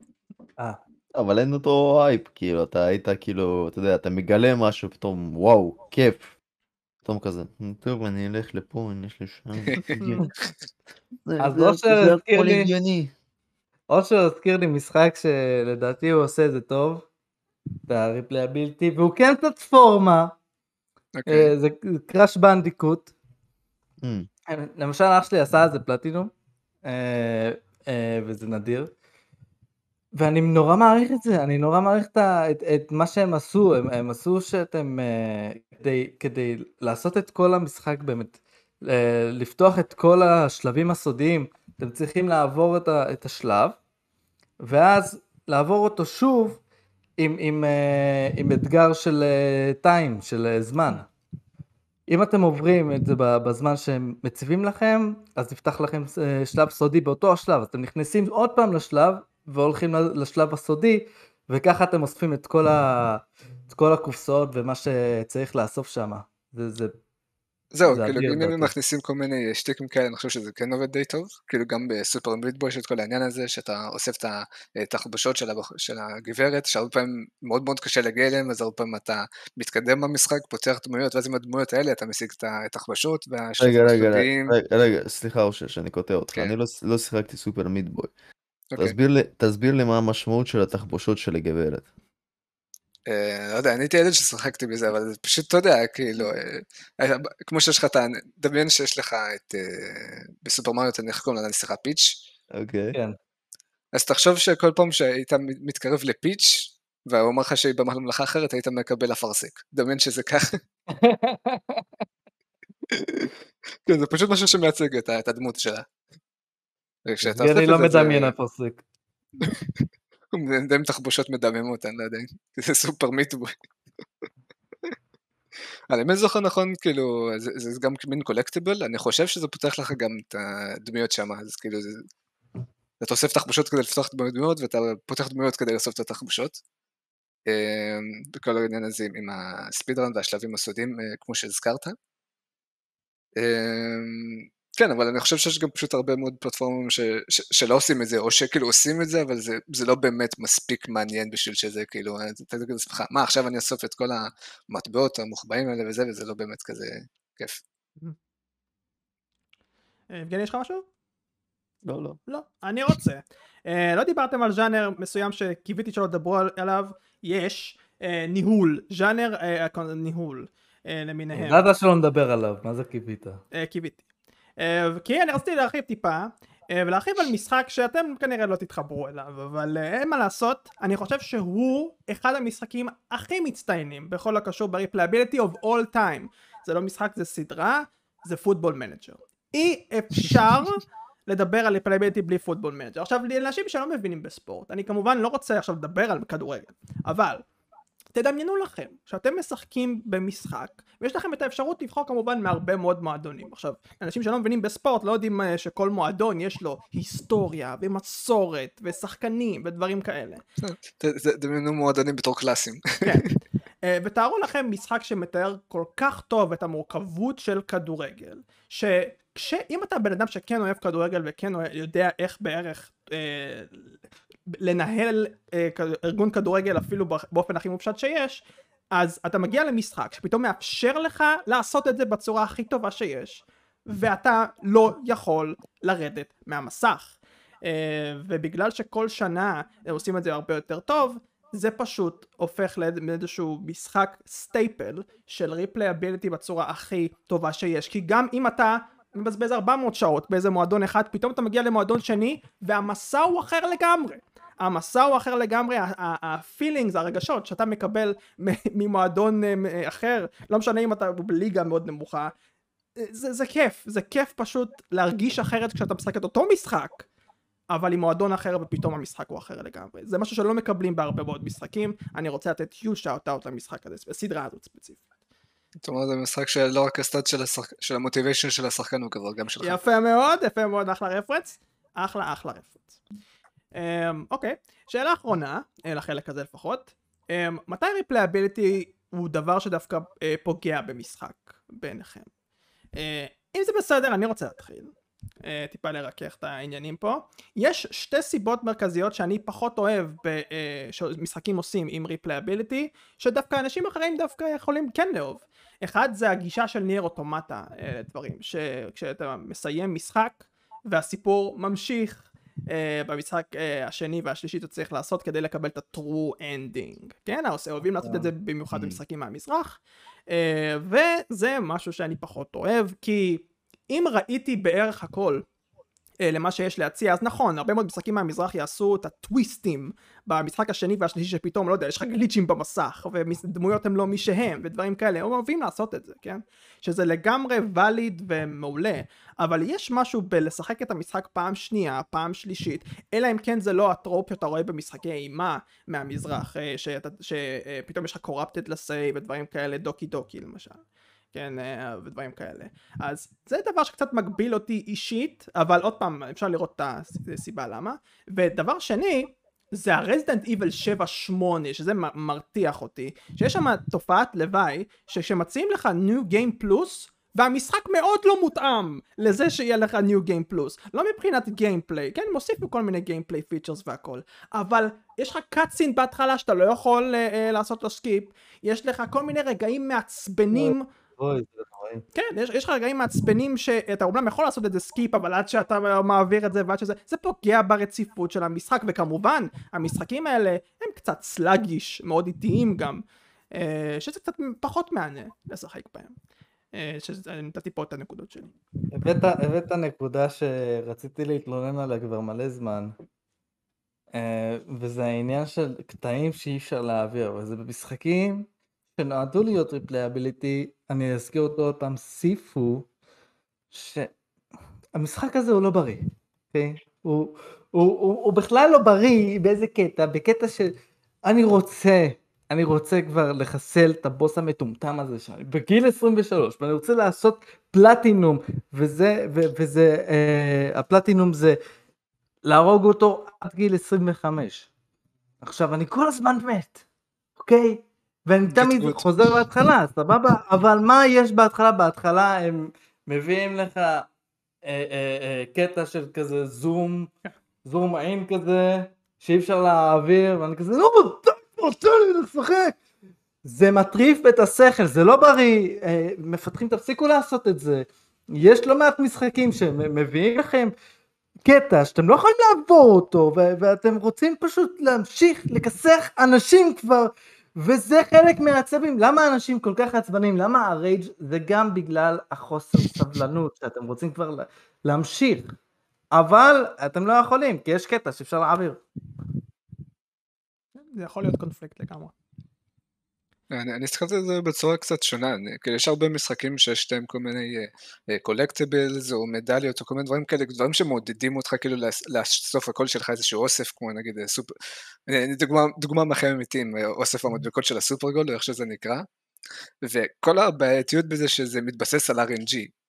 אה, אבל אין אותו הייפ, כאילו, אתה היית כאילו, אתה יודע, אתה מגלה משהו, פתאום, וואו, כיף. פתאום כזה, "מ, טוב, אני אלך לפה, אני אלך לשם. <laughs> אז לא שהזכיר לי- הגיוני. אושר הזכיר לי משחק שלדעתי הוא עושה את זה טוב, את ה replayability, והוא כן פלטפורמה, אוקיי. אה, זה Crash Bandicoot. אמ, למשל אח שלי עשה את זה פלטינום, אה, אה, וזה נדיר. ואני נורא מעריך את זה, אני נורא מעריך את, את, את מה שהם עשו, הם, הם עשו שאתם, כדי, כדי לעשות את כל המשחק באמת, לפתוח את כל השלבים הסודיים, אתם צריכים לעבור את, ה, את השלב, ואז לעבור אותו שוב עם, עם, אה, עם אתגר של טיים, של אה, זמן. אם אתם עוברים את זה בזמן שהם מציבים לכם, אז נפתח לכם אה, שלב סודי באותו השלב, אז אתם נכנסים עוד פעם לשלב והולכים לשלב הסודי, וככה אתם אוספים את כל, ה... את כל הקופסאות ומה שצריך לאסוף שם. זה, זה... זהו, זה כאילו אם הם. מכניסים כל מיני שטיקים כאלה, אני חושב שזה כן עובד די טוב, כאילו גם בסופר מיטבוי יש את כל העניין הזה, שאתה אוסף את התחבושות של, הבח... של הגברת, שהרבה פעמים מאוד מאוד קשה להגיע אליהם, אז הרבה פעמים אתה מתקדם במשחק, פותח דמויות, ואז עם הדמויות האלה אתה משיג את התחבושות, רגע, רגע. רגע, רגע, סליחה אושר שאני קוטע אותך, כן. אני לא- לא שיחקתי סופר מיטבוי. אוקיי. תסביר לי- תסביר לי מה המשמעות של התחבושות של הגברת. אה, לא יודע, אני הייתי ילד ששיחקתי בזה, אבל זה פשוט, אתה יודע, כאילו, אה, אה, כמו שיש לך את ה... דמיין שיש לך את... בסופר מריו, אתה איך קוראים לה, סליחה, פיץ', אוקיי. כן. אז תחשוב שכל פעם שהיית מתקרב לפיץ', והוא אומר לך שהיא בממלכה אחרת, היית מקבל אפרסק. דמיין שזה ככה. <laughs> כן, זה פשוט משהו שמייצג את הדמות שלה. אני לא מדמיין <laughs> זה- עם תחבושות מדממות, אני לא יודע, זה סופר מיטבוי. <laughs> אני זוכר נכון, כאילו, זה, זה גם מין קולקטיבל, אני חושב שזה פותח לך גם את הדמויות שם, אז כאילו, זה, אתה אוסף תחבושות כדי לפתוח דמויות, ואתה פותח דמויות כדי לאסוף את התחבושות. אמ, וכל העניין הזה עם- הספידרן והשלבים הסודיים, אה, כמו שהזכרת. כן, אבל אני חושב שיש גם פשוט הרבה מאוד פלטפורמים ש, ש, שלא עושים את זה, או שכאילו עושים את זה, אבל זה, זה לא באמת מספיק מעניין בשביל שזה כאילו, אה, אתה תגיד לעצמך, מה עכשיו אני אאסוף את כל המטבעות המוחבאים האלה וזה, וזה לא באמת כזה כיף. אה, יבגני, יש לך משהו? לא, לא. לא, אני רוצה. אה, לא דיברתם על ז'אנר מסוים שקיוויתי שלא תדברו על- עליו, יש אה, ניהול, ז'אנר אה, ניהול אה, למיניהם. ידעת שלא נדבר עליו, מה זה כיוונת? אה, כיוונתי. אה, כי אני רציתי להרחיב טיפה, אה, ולהרחיב על משחק שאתם כנראה לא תתחברו אליו, אבל אה, אין מה לעשות, אני חושב שהוא אחד המשחקים הכי מצטיינים בכל הקשור ב-replayability of all time. זה לא משחק, זה סדרה, זה Football Manager. אי אפשר לדבר על replayability בלי Football Manager. עכשיו, לאנשים שלא מבינים בספורט, אני כמובן לא רוצה עכשיו לדבר על כדורגל, אבל תדמיינו לכם שאתם משחקים במשחק ויש לכם את האפשרות לבחור כמובן מהרבה מאוד מועדונים. עכשיו אנשים שלא מבינים בספורט לא יודעים אה, שכל מועדון יש לו היסטוריה ומסורת ושחקנים ודברים כאלה. <laughs> ת- ת- דמיינו מועדונים בתור קלאסים. כן <laughs> ותארו לכם משחק שמתאר כל כך טוב את המורכבות של כדורגל, שאם אתה בן אדם שכן אוהב כדורגל וכן יודע איך בערך אה, לנהל אה, ארגון כדורגל אפילו באופן הכי מופשט שיש, אז אתה מגיע למשחק שפתאום מאפשר לך לעשות את זה בצורה הכי טובה שיש, ואתה לא יכול לרדת מהמסך. אה, ובגלל שכל שנה עושים את זה הרבה יותר טוב, זה פשוט הופך לאיזשהו משחק staple של replayability בצורה הכי טובה שיש. כי גם אם אתה מבזבז 400 שעות באיזה מועדון אחד, פתאום אתה מגיע למועדון שני, והמסע הוא אחר לגמרי. המסע הוא אחר לגמרי, ה-feelings, הרגשות שאתה מקבל ממועדון אחר, לא משנה אם אתה בליגה מאוד נמוכה, זה, זה כיף, זה כיף פשוט להרגיש אחרת כשאתה משחק את אותו משחק, אבל עם מועדון אחר ופתאום המשחק הוא אחר לגמרי. זה משהו שלא מקבלים בהרבה מאוד משחקים, אני רוצה לתת יו שאוט אאוט למשחק הזה, בסדרה הזאת ספציפית. זאת אומרת זה משחק שלא רק ה-stat של, השחק... של ה-motivation של השחקן הוא כזה, גם שלך. יפה מאוד, יפה מאוד, אחלה reference. אחלה אחלה reference. Um, אוקיי, שאלה אחרונה, אה, לחלק הזה לפחות. Um, מתי replayability הוא דבר שדווקא uh, פוגע במשחק בעיניכם? Uh, אם זה בסדר, אני רוצה להתחיל. Uh, טיפה לרכך את העניינים פה. יש שתי סיבות מרכזיות שאני פחות אוהב ב, uh, שמשחקים עושים עם replayability, שדווקא אנשים אחרים דווקא יכולים כן לאהוב. אחד זה הגישה של Nier Automata לדברים, שכשאתה מסיים משחק והסיפור ממשיך uh, במשחק uh, השני והשלישי אתה צריך לעשות כדי לקבל את ה-true ending, כן? אוהבים לעשות את זה במיוחד במשחקים מהמזרח, uh, וזה משהו שאני פחות אוהב, כי אם ראיתי בערך הכל אה, למה שיש להציע, אז נכון, הרבה מאוד משחקים מהמזרח יעשו את הטוויסטים במשחק השני והשלישי שפתאום, לא יודע, יש לך גליצ'ים במסך, ודמויות הם לא מי שהם, ודברים כאלה, הם אוהבים לעשות את זה, כן? שזה לגמרי ואליד ומעולה, אבל יש משהו בלשחק את המשחק פעם שנייה, פעם שלישית, אלא אם כן זה לא הטרופ שאתה רואה במשחקי אימה מהמזרח, אה, שפתאום יש לך קורפטד לסייב ודברים כאלה, דוקי דוקי למשל. כן, אה, ודברים כאלה. אז זה דבר שקצת מגביל אותי אישית, אבל עוד פעם, אפשר לראות את הסיבה למה. ודבר שני, זה הרזידנט איבל 7-8, שזה מרתיח אותי, שיש שם תופעת לוואי, שכשמציעים לך New Game Plus, והמשחק מאוד לא מותאם לזה שיהיה לך New Game Plus. לא מבחינת gameplay, כן, מוסיפו כל מיני gameplay features והכל, אבל יש לך cutscene בהתחלה שאתה לא יכול uh, uh, לעשות לו skip, יש לך כל מיני רגעים מעצבנים. כן, יש, יש לך רגעים מעצבנים שאתה אומנם יכול לעשות את זה skip, אבל עד שאתה מעביר את זה ועד שזה, זה פוגע ברציפות של המשחק, וכמובן, המשחקים האלה הם קצת sluggish, מאוד איטיים גם, אה, שזה קצת פחות מהנה לשחק בהם. אה, שאני נתתי פה את הנקודות שלי. הבאת, הבאת נקודה שרציתי להתלונן עליה כבר מלא זמן, אה, וזה העניין של קטעים שאי אפשר להעביר, וזה במשחקים שנועדו להיות replayability, אני אזכיר אותו עוד פעם, Sifu, שהמשחק הזה הוא לא בריא, אוקיי? הוא, הוא, הוא, הוא בכלל לא בריא באיזה קטע, בקטע שאני רוצה, אני רוצה כבר לחסל את הבוס המטומטם הזה שאני בגיל 23 ואני רוצה לעשות פלטינום וזה, ו, וזה, אה, הפלטינום זה להרוג אותו עד גיל 25. עכשיו אני כל הזמן מת, אוקיי? ואני תמיד חוזר להתחלה, סבבה? אבל מה יש בהתחלה? בהתחלה הם מביאים לך אה, אה, אה, קטע של כזה זום, זום אין כזה, שאי אפשר להעביר, ואני כזה, לא, תן לי לשחק. זה מטריף את השכל, זה לא בריא, אה, מפתחים תפסיקו לעשות את זה. יש לא מעט משחקים שמביאים לכם קטע שאתם לא יכולים לעבור אותו, ואתם רוצים פשוט להמשיך לכסח אנשים כבר וזה חלק מהעצבים, למה אנשים כל כך עצבנים, למה הרייג' זה גם בגלל החוסר סבלנות, שאתם רוצים כבר להמשיך, אבל אתם לא יכולים, כי יש קטע שאפשר להעביר. זה יכול להיות קונפליקט לגמרי. אני, אני הסתכלתי על זה בצורה קצת שונה, אני, כאילו יש הרבה משחקים שיש להם כל מיני קולקטיבלס uh, או מדליות או כל מיני דברים כאלה, דברים שמעודדים אותך כאילו לאסוף הכל שלך איזשהו אוסף, כמו נגיד אה, סופר, דוגמה, דוגמה מהחיים אמיתיים, אה, אוסף המדבקות של הסופרגול, או איך שזה נקרא, וכל הבעייתיות בזה שזה מתבסס על RNG,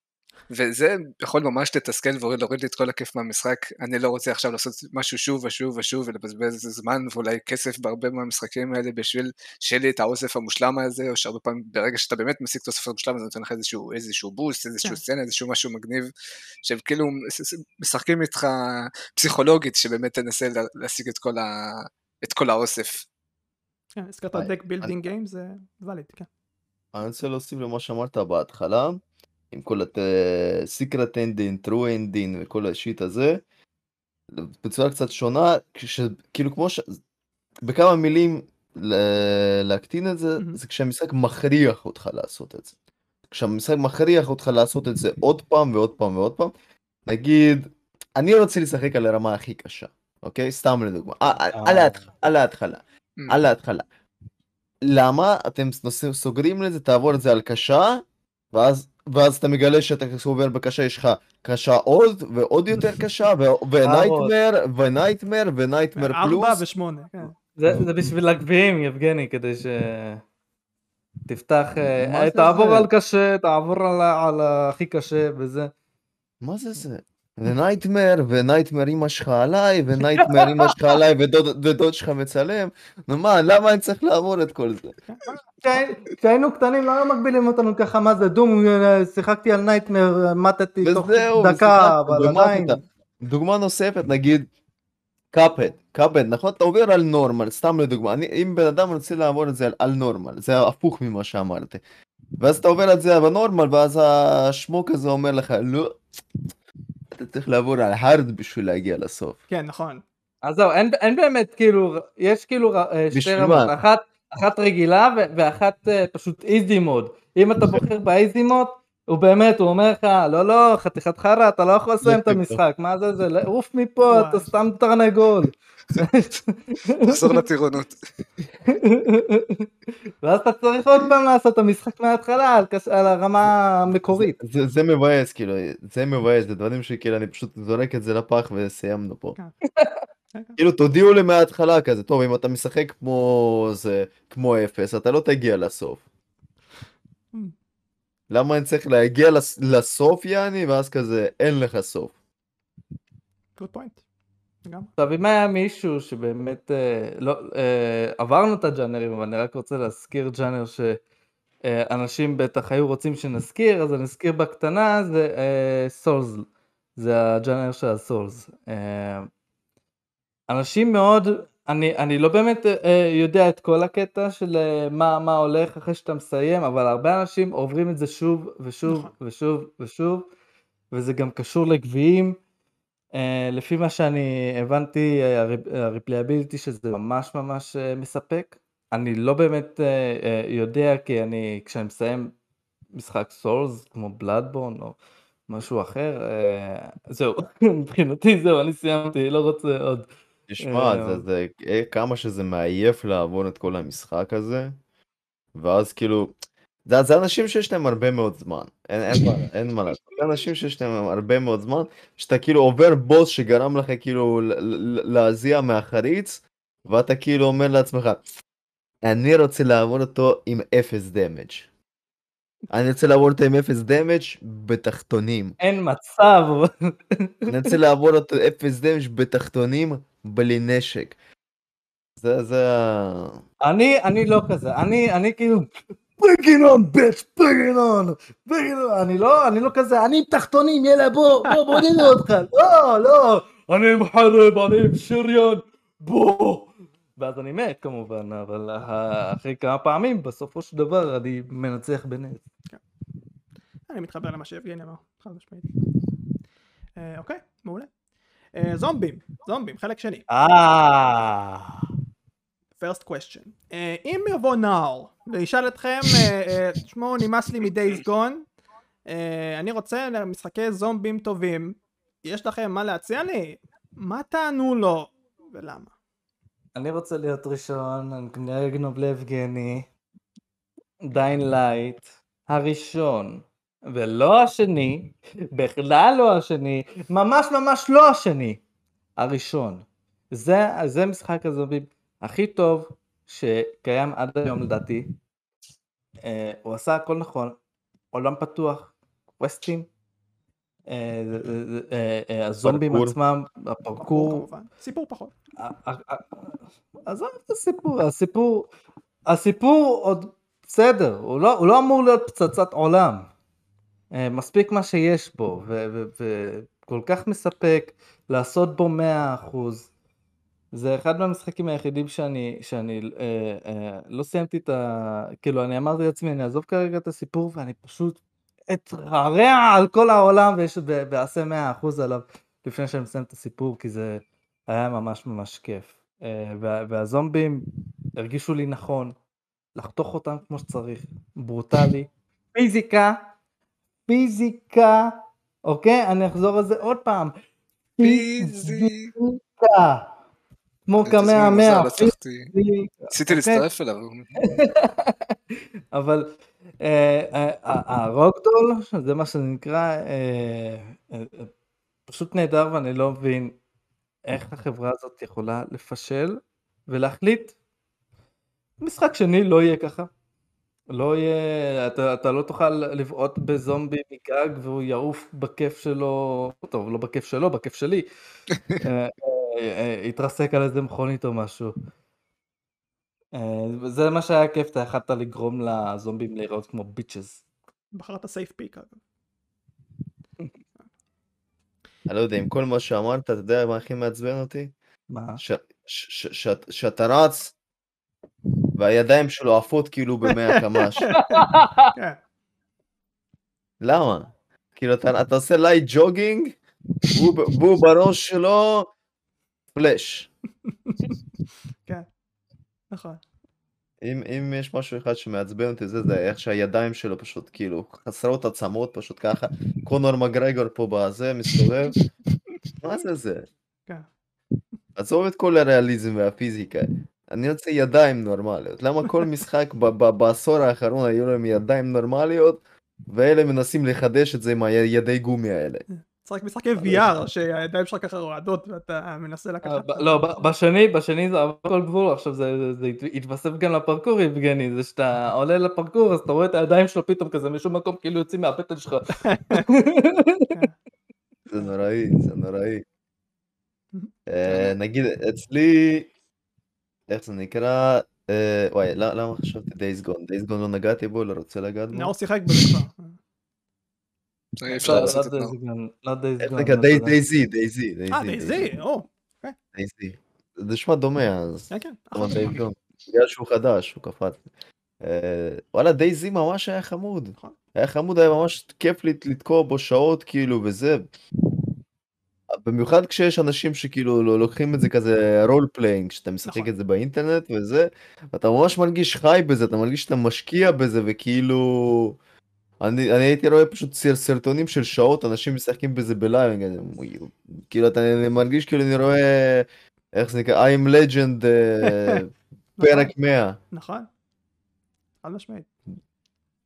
וזה יכול ממש לתסכל ולהוריד לי את כל הכיף מהמשחק. אני לא רוצה עכשיו לעשות משהו שוב ושוב ושוב ולבזבז זמן ואולי כסף בהרבה מהמשחקים האלה בשביל שיהיה לי את האוסף המושלם הזה, או שהרבה פעמים ברגע שאתה באמת משיג את האוסף המושלם זה נותן לך איזשהו, איזשהו boost, איזשהו כן. סצנה, איזשהו משהו מגניב, שהם כאילו משחקים איתך פסיכולוגית, שבאמת תנסה לה- להשיג את כל, ה... את כל האוסף. כן, הזכרת deck building game זה ואליד, כן. אני רוצה להוסיף למה שאמרת בהתחלה, עם כל ה-secret ending, true ending וכל השיט הזה, בצורה קצת שונה, כאילו כמו ש... בכמה מילים להקטין את זה, מהמם. זה כשהמשחק מכריח אותך לעשות את זה. כשהמשחק מכריח אותך לעשות את זה עוד פעם ועוד פעם ועוד פעם, נגיד, אני רוצה לשחק על הרמה הכי קשה, אוקיי? סתם לדוגמה, אה, אה, על אה. על ההתחלה. על ההתחלה. למה אתם סוגרים לזה, תעבור את זה על קשה, ואז, ואז אתה מגלה שאתה עובר בקשה, יש לך קשה עוד, ועוד יותר קשה, ו- ונייטמר, ונייטמר, ונייטמר ארבע פלוס. ושמונה, כן. זה זה בשביל הגביעים, יבגני, כדי ש... תפתח, אה, תעבור זה? על קשה, תעבור על הכי קשה וזה. מה זה זה? ו-nightmare, ו-nightmare אמא שלך עליי, ו-nightmare אמא שלך עליי, ודוד ודוד שלך מצלם. נו מה, למה אני צריך לעבור את כל זה? כשהי- כשהיינו קטנים לא היו מגבילים אותנו ככה, מה זה Doom, אה, שיחקתי על nightmare, מתתי תוך דקה, אבל עדיין. דוגמה נוספת, נגיד, Cuphead, Cuphead, נכון? אתה עובר על normal, סתם לדוגמה, אני, אם בן אדם רוצה לעבור את זה על, על normal, זה הפוך ממה שאמרתי. ואז אתה עובר את זה ב-normal, ואז השמוק הזה אומר לך, לא, אתה צריך לעבור על הארד בשביל להגיע לסוף. כן, נכון. אז זהו, אין, אין באמת, כאילו, יש כאילו אה, שתי רמות? אחת, אחת רגילה ו- ואחת אה, פשוט איזי מוד. אם אתה <laughs> בוחר באיזי מוד, הוא באמת, הוא אומר לך, לא, לא, חתיכת חרא, אתה לא יכול לסיים את. המשחק, מה זה זה, עוף מפה. אתה סתם תרנגול. תחזור לטירונות. ואז אתה צריך עוד פעם לעשות את המשחק מההתחלה על, הרמה המקורית. זה, זה מבאס, כאילו, זה מבאס, זה דברים שכאילו אני פשוט זורק את זה לפח וסיימנו פה. כן. כאילו תודיעו לי מההתחלה כזה, טוב אם אתה משחק כמו זה, כמו אפס, אתה לא תגיע לסוף. Hmm. למה אני צריך להגיע לס, לסוף יעני, ואז כזה אין לך סוף. Good point. לגמרי. עכשיו אם היה מישהו שבאמת אה, לא אה, עברנו את הג'אנרים אבל אני רק רוצה להזכיר ג'אנר שאנשים בטח היו רוצים שנזכיר אז אני אזכיר בקטנה זה Souls זה הג'אנר של ה-Souls. אה, אנשים מאוד אני, אני לא באמת אה, יודע את כל הקטע של אה, מה, מה הולך אחרי שאתה מסיים אבל הרבה אנשים עוברים את זה שוב ושוב נכון. ושוב ושוב וזה גם קשור לגביעים. Uh, לפי מה שאני הבנתי, ה-replayability שזה ממש ממש uh, מספק. אני לא באמת uh, יודע, כי אני, כשאני מסיים משחק סולס, כמו בלאדבורן או משהו אחר, זהו, <laughs> מבחינתי זהו, אני סיימתי, לא רוצה עוד. תשמע, אה, זה, זה, אה, כמה שזה מעייף לעבור את כל המשחק הזה, ואז כאילו, זה, זה אנשים שיש להם הרבה מאוד זמן, אין, אין, מה, אין מה לעשות, זה אנשים שיש להם הרבה מאוד זמן, שאתה כאילו עובר בוס שגרם לך כאילו להזיע מהחריץ, ואתה כאילו אומר לעצמך, אני רוצה לעבור אותו עם אפס דמג'. אני רוצה לעבור אותו עם אפס דמג' בתחתונים. אין מצב, אני רוצה לעבור אותו אפס דמג' בתחתונים בלי נשק. זה, זה. אני, אני לא כזה, אני, אני כאילו, bring it on bitch, bring it on, bring it on, אני לא, אני לא כזה, אני עם תחתונים, יאללה בוא, בוא, בוא נראה אותך, לא, לא, אני עם חרב, אני עם שריון, בוא. ואז אני מת כמובן, אבל אה, אחרי כמה פעמים, בסופו של דבר אני מנצח בנס. אני מתחבר למה שיבגני אמר, חד משמעית. אה, אוקיי, מעולה. אה, זומבים, זומבים, חלק שני. אה, first question. אה, אם יבוא נער וישאל אתכם, אה, אה, תשמעו נמאס לי מ-Days Gone, אני רוצה משחקי זומבים טובים, יש לכם מה להציע לי? מה תענו לו ולמה? אני רוצה להיות ראשון, אני כנראה אגנוב ליבגני, Dying Light, הראשון, ולא השני, בכלל לא השני, ממש ממש לא השני, הראשון. זה, זה משחק הזומבים הכי טוב שקיים עד היום לדעתי. אה, הוא עשה הכל נכון, עולם פתוח, קווסטים, אה, אה, הזומבים פרקור. עצמם, הפרקור. סיפור פחות. עזוב את הסיפור, הסיפור, הסיפור עוד בסדר, הוא לא, הוא לא אמור להיות פצצת עולם. אה, מספיק מה שיש בו, ו- ו- וכל כך מספק לעשות בו 100%. זה אחד מהמשחקים היחידים שאני, שאני אה, אה, לא סיימתי את ה... כאילו, אני אמרתי לעצמי, אני אעזוב כרגע את הסיפור ואני פשוט אתרעע על כל העולם ויש- ו- ואעשה 100% עליו לפני שאני מסיים את הסיפור, כי זה היה ממש ממש כיף. אה, וה- והזומבים הרגישו לי נכון, לחתוך אותם כמו שצריך, ברוטלי, פיזיקה, פיזיקה, אוקיי? אני אחזור על זה עוד פעם. פיזי. פיזיקה. כמו זה תזמון קמע מוזר, מאה, הצלחתי. פיזיקה. ניסיתי אוקיי? להצטרף אליו. אבל <laughs> אה, אה, ה- הרוקדול, זה מה שזה נקרא, אה, אה, אה, פשוט נהדר ואני לא מבין איך החברה הזאת יכולה לפשל ולהחליט משחק שני לא יהיה ככה. לא יהיה, אתה, אתה לא תוכל לבעוט בזומבי מגג והוא יעוף בכיף שלו, טוב לא בכיף שלו, בכיף שלי, <laughs> אה, אה, יתרסק על איזה מכונית או משהו. אה, זה מה שהיה כיף, אתה יכלת לגרום לזומבים להיראות כמו bitches. בחרת safe pick אגב. אני לא יודע, עם כל מה שאמרת, אתה יודע מה הכי מעצבן אותי? מה? ש- ש- ש- שאת- שאתה רץ, והידיים שלו עפות כאילו במאה <laughs> קמ"ש. כן. למה? כאילו, אתה אתה עושה light jogging, והוא בראש שלו פלאש. כן. נכון. אם, אם יש משהו אחד שמעצבן אותי זה, זה איך שהידיים שלו פשוט כאילו חסרות עצמות פשוט ככה, קונור מגרגור פה בזה מסתובב, <laughs> מה זה זה? כן. עזוב את כל הריאליזם והפיזיקה, אני רוצה ידיים נורמליות, למה כל משחק ב- ב- בעשור האחרון היו להם ידיים נורמליות, ואלה מנסים לחדש את זה עם הידי גומי האלה. משחק משחקי VR שהידיים שלך ככה רועדות ואתה מנסה אה, לקחת. ב- לא, בשני, בשני זה עבר כל גבול, עכשיו זה זה הת- התווסף גם לפרקור יבגני, זה שאתה עולה לפרקור אז אתה רואה את הידיים שלו פתאום כזה משום מקום כאילו יוצאים מהבטן שלך. <laughs> זה נוראי, זה נוראי. אה, נגיד אצלי, איך זה נקרא, אה, וואי, ל- למה חשבתי דייז גון? דייז גון לא נגעתי בו, לא רוצה לגעת בו. נאור שיחק בזה כבר. אי אפשר לעשות את נקרא? אבל- Day- DayZ, DayZ, אה, DayZ, או. DayZ. זה נשמע דומה אז. כן, כן. בגלל שהוא חדש, הוא קפץ. אה, וואלה, DayZ ממש היה חמוד. נכון. היה חמוד, היה ממש כיף לת- לתקוע בו שעות, כאילו, וזה. במיוחד כשיש אנשים שכאילו לא- לוקחים את זה כזה role playing, שאתה משחק נכון. את זה באינטרנט וזה, ואתה ממש מרגיש חי בזה, אתה מרגיש שאתה משקיע בזה, וכאילו... אני, אני הייתי רואה פשוט סר- סרטונים של שעות, אנשים משחקים בזה ב live, כאילו אתה אני מרגיש כאילו אני רואה, איך זה נקרא, I'm Legend אה, <laughs> פרק 100. נכון. חד משמעית.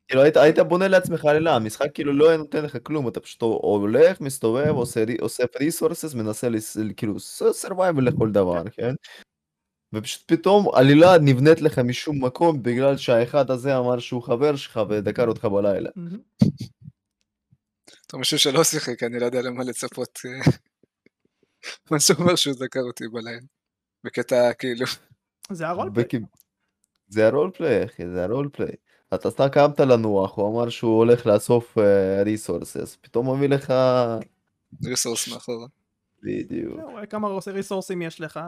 כאילו היית, היית בונה לעצמך עלילה, המשחק כאילו לא היה נותן לך כלום, אתה פשוט הולך, מסתובב, אוסף resources, מנסה לס, כאילו survival לכל דבר, כן? ופשוט פתאום עלילה נבנית לך משום מקום בגלל שהאחד הזה אמר שהוא חבר שלך ודקר אותך בלילה. אתה מישהו שלא שיחק, אני לא יודע למה לצפות. אה, <laughs> מה שאומר שהוא דקר אותי בלילה. בקטע כאילו, זה ה roleplay. זה ה roleplay, אחי, זה ה roleplay. אתה סתם קמת לנוח, הוא אמר שהוא הולך לאסוף resources, פתאום מביא לך... ריסורס מאחורה. בדיוק. הוא רואה כמה ריסורסים יש לך.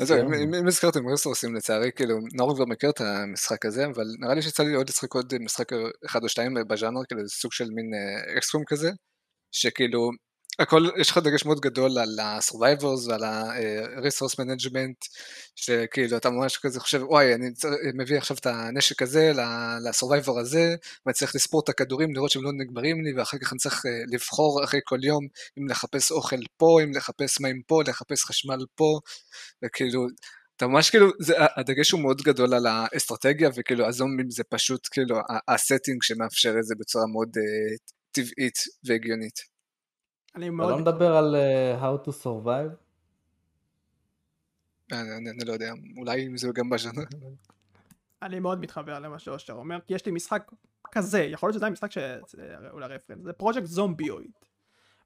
אז אם- אם הזכרתם ריסורסים לצערי, כאילו, נאור כבר מכיר את המשחק הזה, אבל נראה לי שיצא לי עוד לשחק עוד משחק אחד או שתיים בז'אנר, כאילו סוג של מין אקסקום כזה, שכאילו, הכל, יש לך דגש מאוד גדול על ה-survivors ועל ה-resource management, שכאילו אתה ממש כזה חושב, וואי, אני מביא עכשיו את הנשק הזה ל-survivor הזה, ואני צריך לספור את הכדורים, לראות שהם לא נגמרים לי, ואחר כך אני צריך אה, לבחור אחרי כל יום אם לחפש אוכל פה, אם לחפש מים פה, לחפש חשמל פה, וכאילו, אתה ממש כאילו, זה, הדגש הוא מאוד גדול על האסטרטגיה, וכאילו הזומבים זה פשוט כאילו הסטינג שמאפשר את זה בצורה מאוד uh, טבעית והגיונית. אני אתה מאוד... לא מדבר על אה, How to Survive? אני, אני, לא יודע, אולי אם זה גם בז'אנר. אני מאוד מתחבר למה שאושר אומר, כי יש לי משחק כזה, יכול להיות שזה היה משחק שאולי reference, זה Project Zomboid.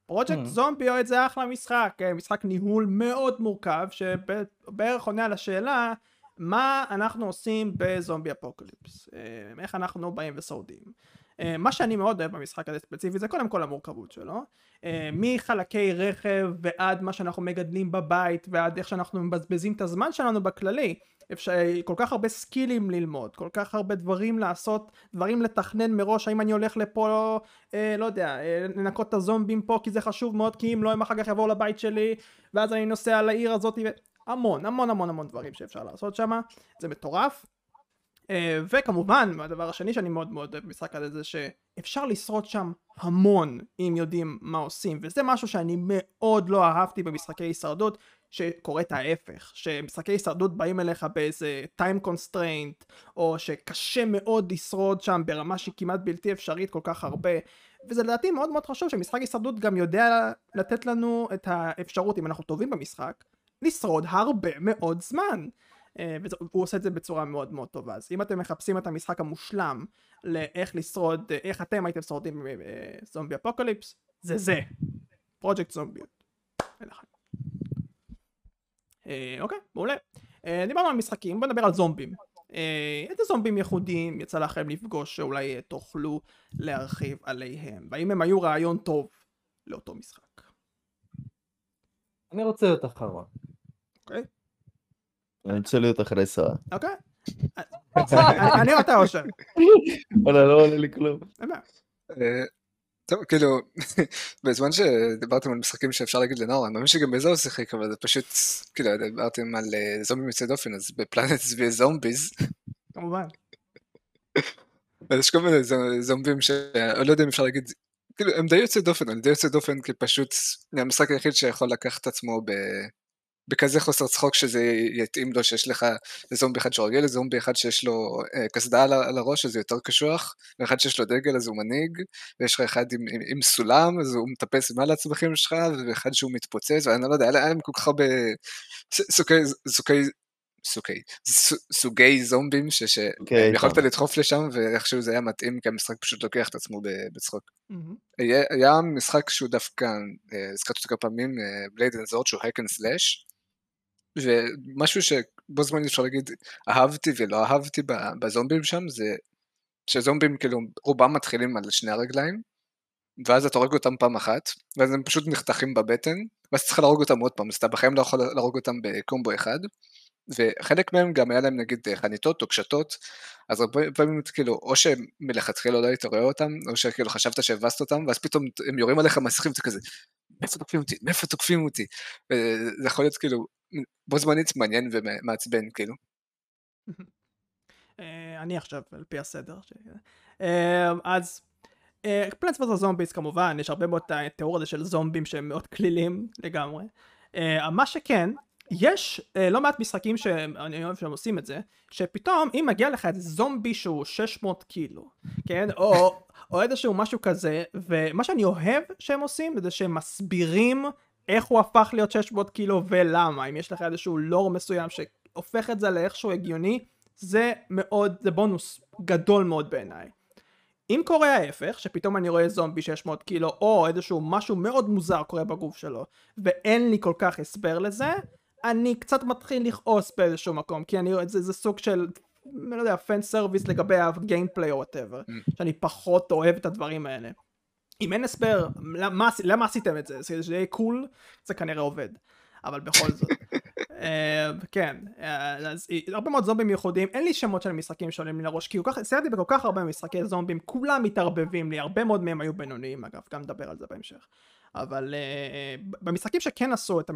Project Mm. Zomboid זה אחלה משחק, אה, משחק ניהול מאוד מורכב, שבערך עונה על השאלה מה אנחנו עושים ב zombie apocalypse, אה, איך אנחנו באים ושורדים. אה, מה שאני מאוד אוהב במשחק הזה ספציפית זה קודם כל המורכבות שלו, אה, מחלקי רכב ועד מה שאנחנו מגדלים בבית ועד איך שאנחנו מבזבזים את הזמן שלנו בכללי. אפשר, כל כך הרבה סקילים ללמוד, כל כך הרבה דברים לעשות, דברים לתכנן מראש, האם אני הולך לפה, אה, לא יודע, אה, לנקות את הזומבים פה כי זה חשוב מאוד, כי אם לא הם אחר כך יבואו לבית שלי, ואז אני נוסע לעיר הזאת, ו... המון, המון המון המון דברים שאפשר לעשות שם, זה מטורף. אה, וכמובן, הדבר השני שאני מאוד מאוד אוהב במשחק הזה זה שאפשר לשרוד שם המון אם יודעים מה עושים, וזה משהו שאני מאוד לא אהבתי במשחקי הישרדות, שקורה את ההפך, שמשחקי הישרדות באים אליך באיזה time constraint, או שקשה מאוד לשרוד שם ברמה שהיא כמעט בלתי אפשרית כל כך הרבה, וזה לדעתי מאוד מאוד חשוב שמשחק הישרדות גם יודע לתת לנו את האפשרות, אם אנחנו טובים במשחק, לשרוד הרבה מאוד זמן. אה, והוא עושה את זה בצורה מאוד מאוד טובה. אז אם אתם מחפשים את המשחק המושלם לאיך לשרוד, אה, איך אתם הייתם שורדים זומבי אפוקליפס, זה זה. פרויקט זומביות. אה, אוקיי, מעולה. אה, דיברנו על משחקים, בוא נדבר על זומבים. אה, איזה זומבים ייחודיים יצא לכם לפגוש שאולי אה, תוכלו להרחיב עליהם? והאם הם היו רעיון טוב לאותו משחק? אני רוצה להיות אחרון. אוקיי? אני רוצה להיות אחרי שרה. אוקיי? אני- או אתה אושר. וואלה, לא עולה לי כלום. אה, טוב, כאילו, בזמן שדיברתם על משחקים שאפשר להגיד לנוער, אני מאמין שגם בזה הוא שיחק, אבל זה פשוט, כאילו, דיברתם על אה, זומבים יוצאי דופן, אז בפלנט צבי זומביז, כמובן. אז יש כל מיני זומבים שאני לא יודע אם אפשר להגיד, כאילו, הם די יוצאי דופן, הם די יוצאי דופן כי פשוט, זה המשחק היחיד שיכול לקחת את עצמו ב... בכזה חוסר צחוק שזה יתאים לו שיש לך זומבי אחד שהוא רגיל, לזומבי אחד שיש לו אה, קסדה על, על הראש אז הוא יותר קשוח, ואחד שיש לו דגל אז הוא מנהיג, ויש לך אחד עם, עם, עם סולם אז הוא מטפס מעל הצמחים שלך, ואחד שהוא מתפוצץ, ואני לא יודע, היה להם כל כך הרבה סוגי, סוגי, זומבים ש- אוקיי, שיכולת טוב. לדחוף לשם, ואיכשהו זה היה מתאים, כי המשחק פשוט לוקח את עצמו ב- בצחוק. מהמם. היה, היה משחק שהוא דווקא, אה, הזכרתי אותו כמה פעמים, Blade and Sword שהוא hack and slash, ומשהו שבו זמן אפשר להגיד אהבתי ולא אהבתי בזומבים שם, זה שזומבים כאילו רובם מתחילים על שני הרגליים, ואז אתה הורג אותם פעם אחת, ואז הם פשוט נחתכים בבטן, ואז צריך להרוג אותם עוד פעם, אז אתה בחיים לא יכול להרוג אותם בקומבו אחד, וחלק מהם גם היה להם נגיד חניתות או קשתות, אז הרבה פעמים כאילו, או שמלכתחילה לא היית רואה אותם, או שכאילו חשבת שהבסת אותם, ואז פתאום הם יורים עליך מסכים, אתה כזה, מאיפה תוקפים אותי? מאיפה תוקפים אותי? וזה יכול להיות כאילו, בו זמנית מעניין ומעצבן כאילו. אה, אני עכשיו על פי הסדר. אה, אז פלנס ורס זומביס כמובן יש הרבה מאוד את התיאור הזה של זומבים שהם מאוד כלילים לגמרי. אה, מה שכן יש אה, לא מעט משחקים שאני אוהב שהם עושים את זה שפתאום אם מגיע לך איזה זומבי שהוא 600 קילו כן או, או איזשהו משהו כזה ומה שאני אוהב שהם עושים זה שהם מסבירים איך הוא הפך להיות 600 קילו ולמה אם יש לך איזשהו לור מסוים שהופך את זה לאיכשהו הגיוני זה מאוד, זה בונוס גדול מאוד בעיניי. אם קורה ההפך, שפתאום אני רואה זומבי 600 קילו, או איזשהו משהו מאוד מוזר קורה בגוף שלו, ואין לי כל כך הסבר לזה, אני קצת מתחיל לכעוס באיזשהו מקום, כי אני זה, זה סוג של, אני לא יודע, fan service לגבי ה gameplay או whatever, שאני פחות אוהב את הדברים האלה. אם אין הסבר, למה, למה עשיתם את זה? זה זה יהיה קול, זה כנראה עובד. אבל בכל זאת. <laughs> אה, כן, אה, אז הרבה מאוד זומבים ייחודיים, אין לי שמות של משחקים שעולים לי לראש, כי כך- סיירתי בכל כך הרבה משחקי זומבים, כולם מתערבבים לי, הרבה מאוד מהם היו בינוניים אגב, גם נדבר על זה בהמשך. אבל uh, במשחקים שכן עשו את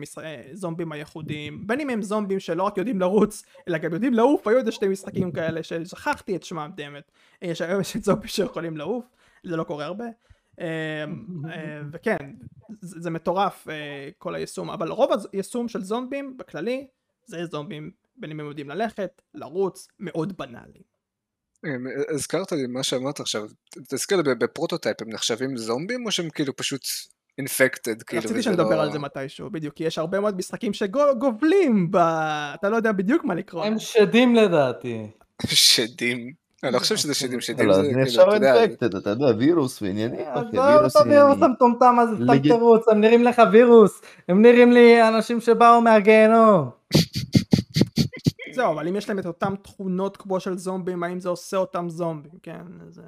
הזומבים הייחודיים, בין אם הם זומבים שלא רק יודעים לרוץ, אלא גם יודעים לעוף, היו איזה שני משחקים כאלה ששכחתי את שמם דמת, שהיום יש את זומבים שיכולים לעוף, זה לא קורה הרבה. אה, אה, וכן, זה, זה מטורף אה, כל היישום, אבל רוב היישום של זומבים בכללי, זה זומבים בין אם הם יודעים ללכת, לרוץ, מאוד בנאלי. הזכרת לי מה שאמרת עכשיו, תזכיר לי, ב Prototype הם נחשבים זומבים או שהם כאילו פשוט infected? כאילו, רציתי שנדבר לא- על זה מתישהו, בדיוק, כי יש הרבה מאוד משחקים שגובלים ב... אתה לא יודע בדיוק מה לקרוא. הם שדים לדעתי. <laughs> שדים. אני לא חושב שזה שידים, שידים לא, זה כאילו, אתה יודע, אינפקטד, אתה יודע, וירוס ועניינים, אחי, עזוב את הווירוס. המטומטם הזה, סתם תירוץ, הם נראים לך וירוס, הם נראים לי אנשים שבאו מהגיהנום. <laughs> זהו, אבל אם יש להם את אותם תכונות כמו של זומבים, האם זה עושה אותם זומבים, כן? זה...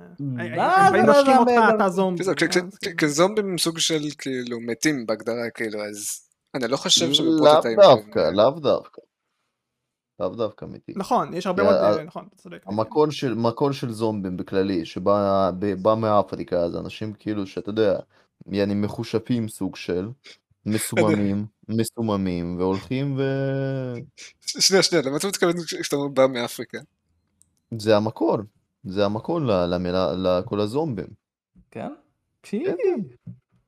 לא נושקים אותך. אתה זומבי. כן? כ- כזומבים הם סוג של כאילו מתים בהגדרה כאילו, אז אני לא חושב לאו שבפרוטוטיים דווקא, לאו דווקא. לאו דווקא אמיתי. נכון, יש הרבה מאוד, ה- נכון, אתה צודק. המקור של, מקור של זומבים בכללי, שבא ב- בא מאפריקה, זה אנשים כאילו שאתה יודע, יעני מחושפים סוג של, מסוממים, <laughs> מסוממים, והולכים ו... שנייה, שנייה, למה אתה מתכוון כשאתה אומר בא מאפריקה? זה המקור, זה המקור למילה, לכל הזומבים. כן? פי.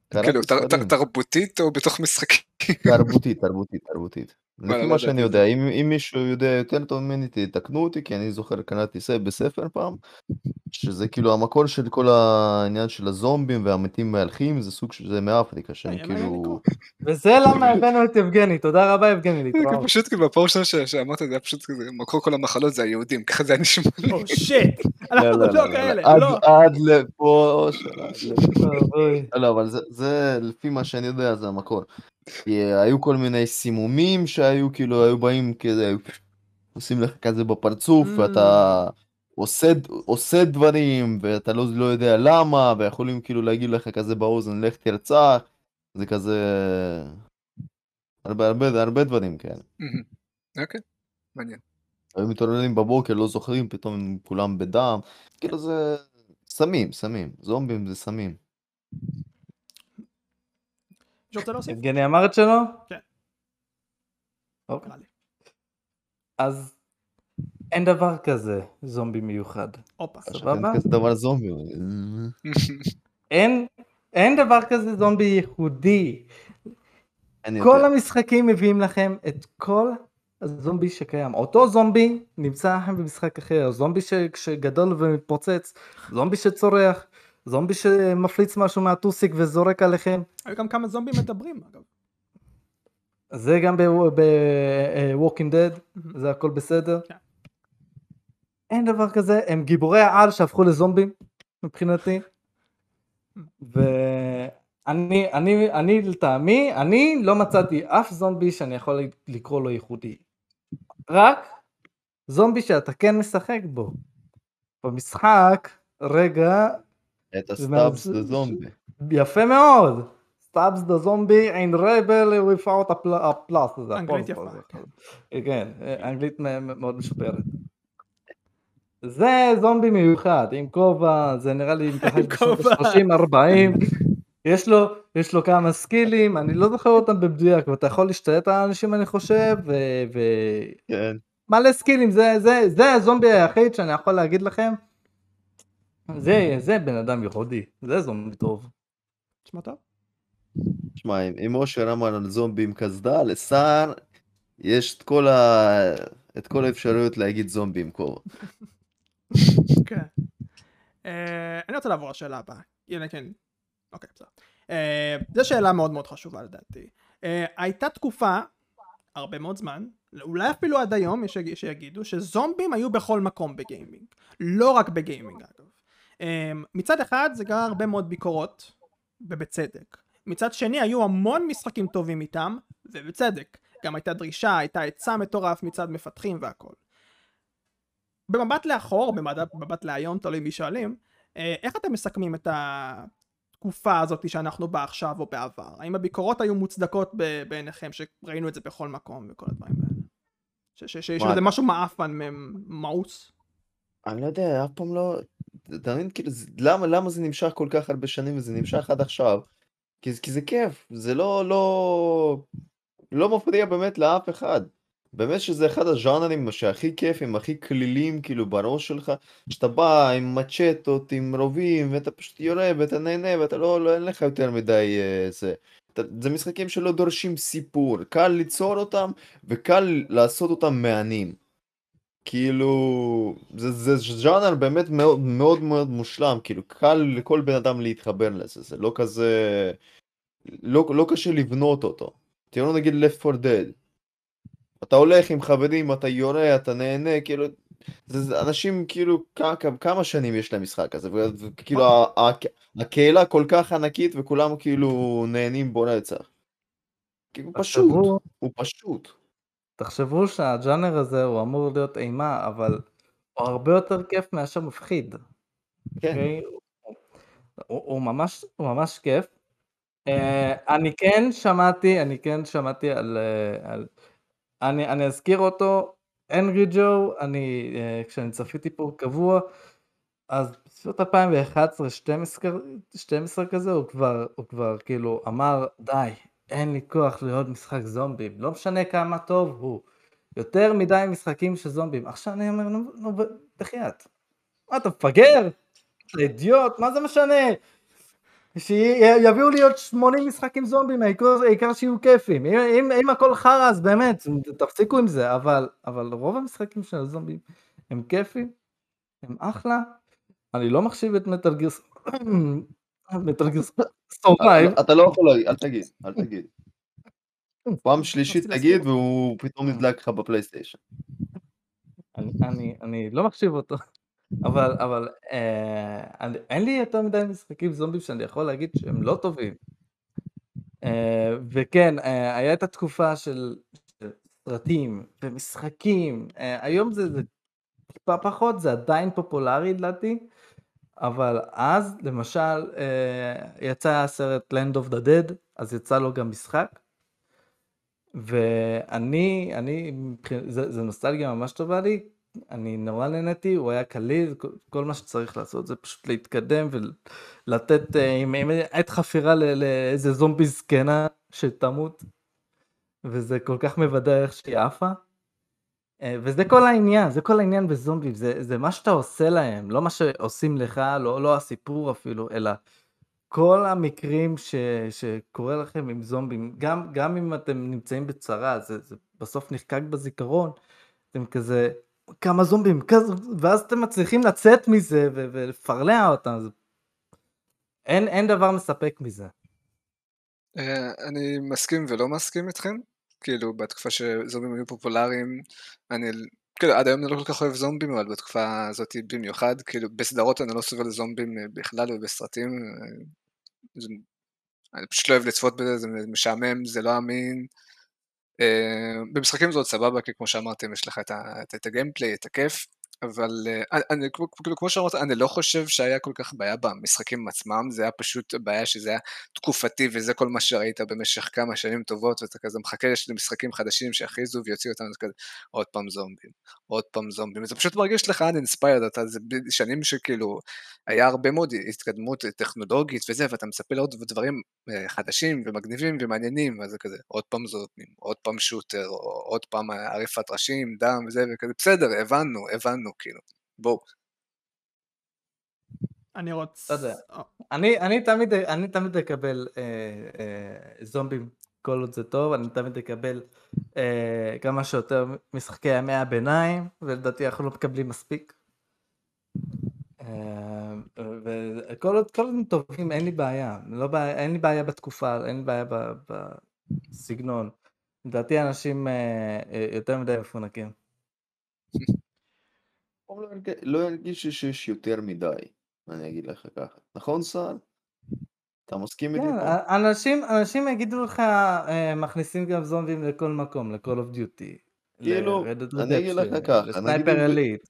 קראתי כאילו, תרבותית או בתוך משחקים? תרבותית, תרבותית, תרבותית. לפי לא מה שאני את יודע, אם, אם מישהו יודע יותר טוב ממני, תתקנו אותי, כי אני זוכר, קראתי ספר בספר פעם, שזה כאילו המקור של כל העניין של הזומבים והמתים מהלכים, זה סוג של, זה מאפריקה, שהם יהיה מעניין כאילו... וזה למה הבאנו את יבגני, תודה רבה יבגני זה להתראות. פשוט כאילו בפעם הראשונה ש- שאמרת זה היה פשוט כזה, מקור כל המחלות זה היהודים, ככה זה היה נשמע לי. או שיט, אנחנו לא, לא, לא לא, כאלה, עד- לא. עד לפה. לא, אבל זה לפי מה שאני יודע זה המקור. כי היו כל מיני סימומים שהיו כאילו, היו באים כזה, עושים לך כזה בפרצוף, Mm. ואתה עושה, עושה דברים, ואתה לא, לא יודע למה, ויכולים כאילו להגיד לך כזה באוזן, לך תרצח, זה כזה... הרבה, הרבה, הרבה דברים כאלה. מהמם. אוקיי, מעניין. היו מתעוררים בבוקר, לא זוכרים, פתאום כולם בדם, כאילו זה... סמים, סמים, זומבים זה סמים. מישהו רוצה להוסיף? יבגני אמר את שלו? כן. אוקיי. אז אין דבר כזה זומבי מיוחד. הופה. סבבה. אין כזה דבר זומבי. <laughs> אין, אין דבר כזה זומבי ייחודי. כל. המשחקים מביאים לכם את כל הזומבי שקיים. אותו זומבי נמצא לכם במשחק אחר. זומבי. שגדול ומתפוצץ, זומבי שצורח, זומבי שמפליץ משהו מהטוסיק וזורק עליכם. היו גם כמה זומבים מדברים, אגב. זה גם ב-Walking Dead, מהמם. זה הכל בסדר. כן. אין דבר כזה, הם גיבורי העל שהפכו לזומבים מבחינתי. <laughs> ואני, אני, אני לטעמי, אני לא מצאתי אף זומבי שאני יכול לקרוא לו ייחודי. רק זומבי שאתה כן משחק בו. במשחק, רגע, את ה Stubbs the Zombie. יפה מאוד. Stubbs the Zombie in Rebel Without a pl- a Pulse. זה אנגלית יפה, זה כן. כן, אנגלית מ- מאוד משופרת. זה זומבי מיוחד, עם כובע, זה נראה לי <laughs> מתרחש עם כובע. ב-30-40. יש לו, יש לו כמה סקילים, אני לא זוכר אותם במדויק, ואתה יכול להשתלט על האנשים אני חושב, כן. ומלא סקילים, זה, זה, זה הזומבי היחיד שאני יכול להגיד לכם. זה, זה בן אדם ייחודי, זה זומבי טוב. תשמע טוב. תשמע, אם- אושר אמר על זומבי עם קסדה, לסער יש את כל ה... את כל האפשרויות להגיד זומבי עם כובע. <laughs> כן. אני רוצה לעבור לשאלה הבאה. הנה כן. אוקיי, בסדר. אה, זו שאלה מאוד מאוד חשובה לדעתי. אה, הייתה תקופה, הרבה מאוד זמן, אולי אפילו עד היום, יש שיג- שיגידו, שזומבים היו בכל מקום בגיימינג. לא רק בגיימינג אגב. אה, מצד אחד זה גרר הרבה מאוד ביקורות, ובצדק. מצד שני היו המון משחקים טובים איתם, ובצדק. גם הייתה דרישה, הייתה היצע מטורף מצד מפתחים והכל. במבט לאחור, במבט, להיום, תלוי מי שואלים, אה, איך אתם מסכמים את התקופה הזאת שאנחנו בה עכשיו או בעבר? האם הביקורות היו מוצדקות בעיניכם, שראינו את זה בכל מקום וכל הדברים האלה? שיש? לזה משהו מעפן, מאוס? אני לא יודע, אף פעם לא... מבין, כאילו, זה- למה, למה זה נמשך כל כך הרבה שנים וזה נמשך עד עכשיו? כי, כי זה כיף, זה לא, לא, לא מפריע באמת לאף אחד. באמת שזה אחד הז'אנרים שהכי כיפים, הכי כלילים כאילו בראש שלך, שאתה בא עם מצ'טות, עם רובים, ואתה פשוט יורה ואתה נהנה ואתה לא, לא אין לך יותר מדי אה, זה. אתה, זה משחקים שלא דורשים סיפור, קל ליצור אותם וקל לעשות אותם מהנים. כאילו, זה, זה ז'אנר באמת מאוד מאוד מאוד מושלם, כאילו קל לכל בן אדם להתחבר לזה, זה לא כזה, לא, לא קשה לבנות אותו. תראו נגיד Left 4 Dead, אתה הולך עם חברים, אתה יורה, אתה נהנה, כאילו, זה, זה אנשים כאילו כמה, כמה שנים יש להם משחק הזה, וכאילו ה- הקהילה כל כך ענקית וכולם כאילו נהנים בו נצח. כאילו פשוט, הוא פשוט. תחשבו שהג'אנר הזה הוא אמור להיות אימה, אבל הוא הרבה יותר כיף מאשר מפחיד. כן, אוקיי? הוא, הוא ממש הוא ממש כיף. Uh, אני כן שמעתי, אני כן שמעתי על... Uh, על אני, אני אזכיר אותו, הנרי ג'ו, אני, uh, כשאני צפיתי פה קבוע, אז בסביבות 2011-2012 כזה, הוא כבר, הוא כבר כאילו אמר, די, אין לי כוח לעוד משחק זומבים, לא משנה כמה טוב הוא. יותר מדי משחקים של זומבים. עכשיו אני אומר, נו, נו, בחייאת. מה, אתה מפגר? אתה אידיוט? מה זה משנה? שיביאו לי עוד 80 משחקים זומבים, העיקר, שיהיו כיפים. אם, אם, אם הכל חרא, אז באמת, תפסיקו עם זה, אבל, אבל רוב המשחקים של הזומבים הם כיפים, הם אחלה. אני לא מחשיב את Metal Gears... Metal Gears... Survive. אתה לא יכול להגיד, אל תגיד, אל תגיד. פעם שלישית תגיד והוא פתאום נדלק לך בפלייסטיישן. אני, לא מחשיב אותו, <laughs> אבל, אבל אה, אין לי יותר מדי משחקים זומבים שאני יכול להגיד שהם לא טובים. אה, וכן, אה, היה את התקופה של, סרטים ומשחקים, אה, היום זה, זה טיפה פחות, זה עדיין פופולרי לדעתי, אבל אז למשל אה, יצא הסרט Land of the Dead, אז יצא לו גם משחק. ואני, אני, זה, זה נוסטלגיה ממש טובה לי, אני נורא נהניתי, הוא היה קליל, כל, כל מה שצריך לעשות זה פשוט להתקדם ולתת אה, עם, עם עת חפירה לאיזה זומבי זקנה שתמות, וזה כל כך מוודא איך שהיא עפה. אה, וזה כל העניין, זה כל העניין בזומבים, זה, זה מה שאתה עושה להם, לא מה שעושים לך, לא, לא הסיפור אפילו, אלא כל המקרים ש, שקורה לכם עם זומבים, גם, גם אם אתם נמצאים בצרה, זה, זה בסוף נחקק בזיכרון, אתם כזה, כמה זומבים, כזה, ואז אתם מצליחים לצאת מזה ו- ולפרלע אותם, זה... אין, אין דבר מספק מזה. אה, אני מסכים ולא מסכים איתכם. כאילו, בתקופה שזומבים היו פופולריים, אני כאילו, עד היום אני לא כל כך אוהב זומבים, אבל בתקופה הזאת במיוחד, כאילו, בסדרות אני לא סובל זומבים אה, בכלל ובסרטים. אה, זה, אני פשוט לא אוהב לצפות בזה, זה משעמם, זה לא אמין. אה, במשחקים זה עוד סבבה, כי כמו שאמרתם, יש לך את, ה, את, את הגיימפליי, את הכיף, אבל אה, אני, כאילו, כמו שאמרת, אני לא חושב שהיה כל כך בעיה במשחקים עצמם, זה היה פשוט בעיה שזה היה תקופתי, וזה כל מה שראית במשך כמה שנים טובות, ואתה כזה מחכה למשחקים חדשים שיכריזו ויוציאו אותנו כזה, עוד פעם זומבים, עוד פעם זומבים, וזה פשוט מרגיש לך uninspired, אתה זה שנים שכאילו, היה הרבה מאוד התקדמות טכנולוגית וזה, ואתה מצפה לעוד דברים אה, חדשים ומגניבים ומעניינים, ואז זה כזה, עוד פעם זומבים, עוד פעם שוטר, עוד פעם עריפת ראשים, דם וזה, וכזה, בסדר, הבנו, הבנו, כאילו, בואו. אני רוצה... אתה יודע. אני, אני תמיד, אני תמיד אקבל אה, אה, זומבים כל עוד זה טוב, אני תמיד אקבל אה, כמה שיותר משחקי ימי הביניים, ולדעתי אנחנו לא מקבלים מספיק. אה, וכל עוד, כל עוד הם טובים, אין לי בעיה. לא בעיה, אין לי בעיה בתקופה, אין לי בעיה ב, בסגנון. לדעתי אנשים אה, אה, יותר מדי מפונקים. <laughs> לא לי שיש יותר מדי, אני אגיד לך ככה. נכון סער? אתה מסכים איתי כן? אנשים, אנשים יגידו לך, מכניסים גם זומבים לכל מקום, ל-call of duty. כאילו, אני אגיד לך ככה, לסנייפר עילית.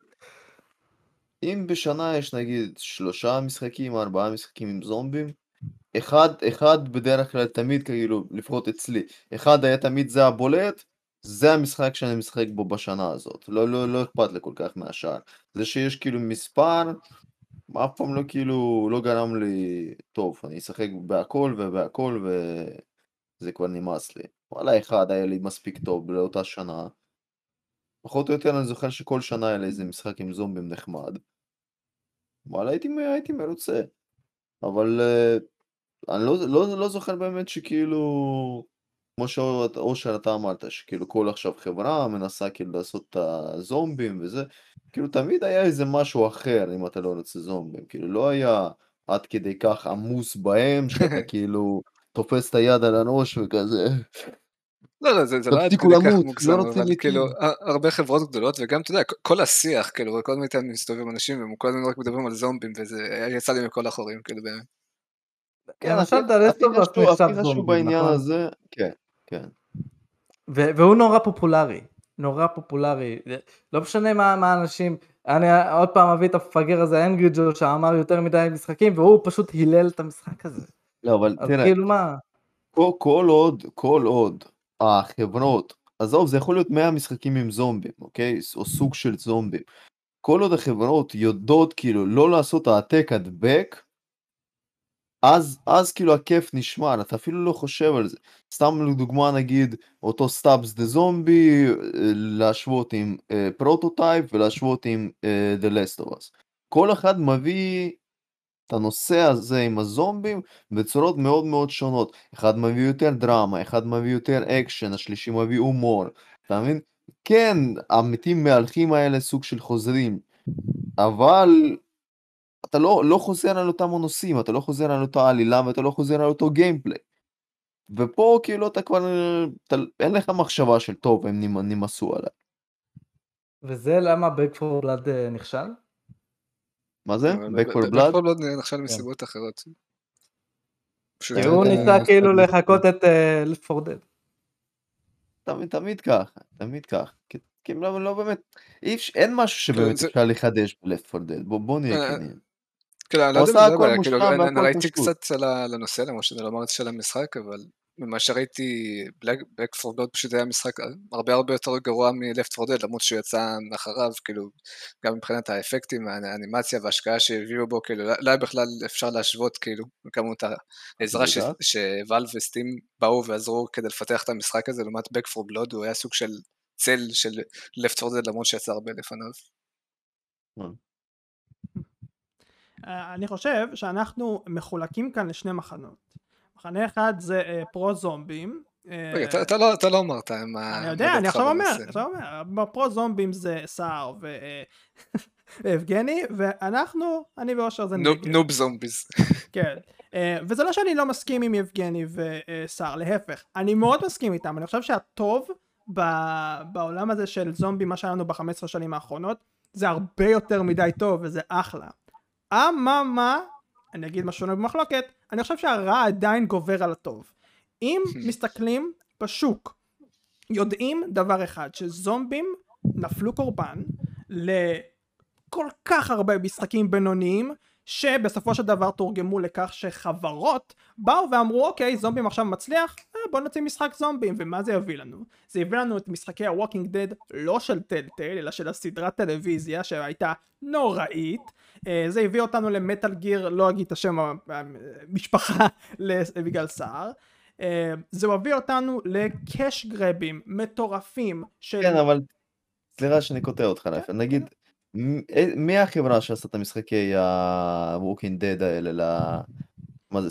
אם בשנה יש נגיד שלושה משחקים, ארבעה משחקים עם זומבים, אחד, אחד בדרך כלל תמיד כאילו, לפחות אצלי, אחד היה תמיד זה הבולט, זה המשחק שאני משחק בו בשנה הזאת, לא, לא, לא אכפת לי כל כך מהשאר. זה שיש כאילו מספר, אף פעם לא כאילו, לא גרם לי, טוב, אני אשחק בהכל ובהכל וזה כבר נמאס לי. וואלה, אחד היה לי מספיק טוב לאותה שנה. פחות או יותר אני זוכר שכל שנה היה לי איזה משחק עם זומבים נחמד. וואלה, הייתי, הייתי מרוצה. אבל uh, אני לא, לא, לא זוכר באמת שכאילו, כמו שאושר אתה אמרת, שכאילו כל עכשיו חברה מנסה כאילו לעשות את הזומבים וזה, כאילו תמיד היה איזה משהו אחר אם אתה לא רוצה זומבים, כאילו לא היה עד כדי כך עמוס בהם, שאתה <laughs> כאילו תופס את היד על הראש וכזה. לא, לא, זה זה לא עד תפסיקו כדי כך מוגזם, לא אבל. כאילו, הרבה חברות גדולות, וגם, אתה יודע, כל השיח, כאילו, כל הזמן מסתובבים אנשים, והם כל הזמן רק מדברים על זומבים, וזה יצא לי מכל החורים, כאילו, באמת. כן, נחשב הכי חשוב זומבים, בעניין נכון? הזה, כן, כן. ו- והוא נורא פופולרי, נורא פופולרי, לא משנה מה, מה אנשים, אני עוד פעם אביא את המפגר הזה, אנגרי ג'ו, שאמר יותר מדי משחקים, והוא פשוט הילל את המשחק הזה. לא, אבל אז תראה, כאילו מה, כל, כל עוד, כל עוד החברות, עזוב, זה יכול להיות 100 משחקים עם זומבים, אוקיי? או סוג של זומבים. כל עוד החברות יודעות כאילו לא לעשות העתק הדבק, אז, אז כאילו הכיף נשמר, אתה אפילו לא חושב על זה. סתם לדוגמה נגיד אותו Stubbs the Zombie, להשוות עם Prototype ולהשוות עם אה, The Last of. כל אחד מביא את הנושא הזה עם הזומבים בצורות מאוד מאוד שונות. אחד מביא יותר דרמה, אחד מביא יותר אקשן, השלישי מביא הומור, אתה מבין? כן, המתים מהלכים האלה סוג של חוזרים, אבל אתה לא, לא חוזר על אותם הנושאים, אתה לא חוזר על אותה עלילה ואתה לא חוזר על אותו גיימפליי. ופה כאילו אתה כבר, אתה, אין לך מחשבה של טוב, הם נמ- נמאסו עליי. וזה למה Back for Blood אה, נכשל? מה זה? אבל Back ב- for Blood? Back for Blood נכשל מסיבות אחרות. הוא ניסה אה, כאילו אה, לחקות את Left 4 Dead. תמיד, תמיד ככה, תמיד ככה. כי, לא, לא באמת, אי אין משהו שבאמת זה- אפשר לחדש ב-Left 4 Dead, בוא, בוא נהיה אה, כנים. כאילו, אני לא יודע אם זה כאילו, אני- ראיתי. קצת על הנושא, למרות שאני לא אמרתי של המשחק, אבל ממה שראיתי, Back for Blood פשוט היה משחק הרבה הרבה יותר גרוע מ-Left 4 Dead, למרות שהוא יצא אחריו, כאילו, גם מבחינת האפקטים, האנ- האנימציה וההשקעה שהביאו בו, כאילו, לא לא היה בכלל אפשר להשוות, כאילו, כמות העזרה? שוואלב וסטים באו ועזרו כדי לפתח את המשחק הזה, לעומת Back for Blood, הוא היה סוג של צל של Left 4 Dead, למרות שיצא הרבה לפניו. אה, אני חושב שאנחנו מחולקים כאן לשני מחנות. מחנה אחד זה אה, פרו זומבים. אה, רגע, אתה- אתה לא- אתה לא אמרת מה... אני יודע, אני עכשיו אומר. עכשיו אומר, בפרו זומבים זה סער ו- <laughs> ויבגני, ואנחנו, אני ואושר זה נגד. נוב זומביז. <laughs> כן. וזה לא שאני לא מסכים עם יבגני וסער, להפך. אני מאוד מסכים איתם, אני חושב שהטוב בעולם הזה של זומבי, מה שהיה לנו ב-15 שנים האחרונות, זה הרבה יותר מדי טוב וזה אחלה. אממה, אני אגיד משהו שנוי במחלוקת, אני חושב שהרע עדיין גובר על הטוב. אם <laughs> מסתכלים בשוק, יודעים דבר אחד, שזומבים נפלו קורבן לכל כך הרבה משחקים בינוניים, שבסופו של דבר תורגמו לכך שחברות באו ואמרו אוקיי זומבים עכשיו מצליח אה, בוא נוציא משחק זומבים. ומה זה יביא לנו? זה יביא לנו את משחקי ה Walking Dead לא של Telltale אלא של הסדרת טלוויזיה שהייתה נוראית. אה, זה הביא אותנו ל Metal Gear לא אגיד את השם המשפחה <laughs> בגלל סער. אה, זה מביא אותנו ל cash grab ים מטורפים של כן, אבל סליחה שאני קוטע אותך, רפי. נגיד, מ- אה, מי החברה שעשתה את המשחקי ה-Walking Dead האלה, ל... מה זה,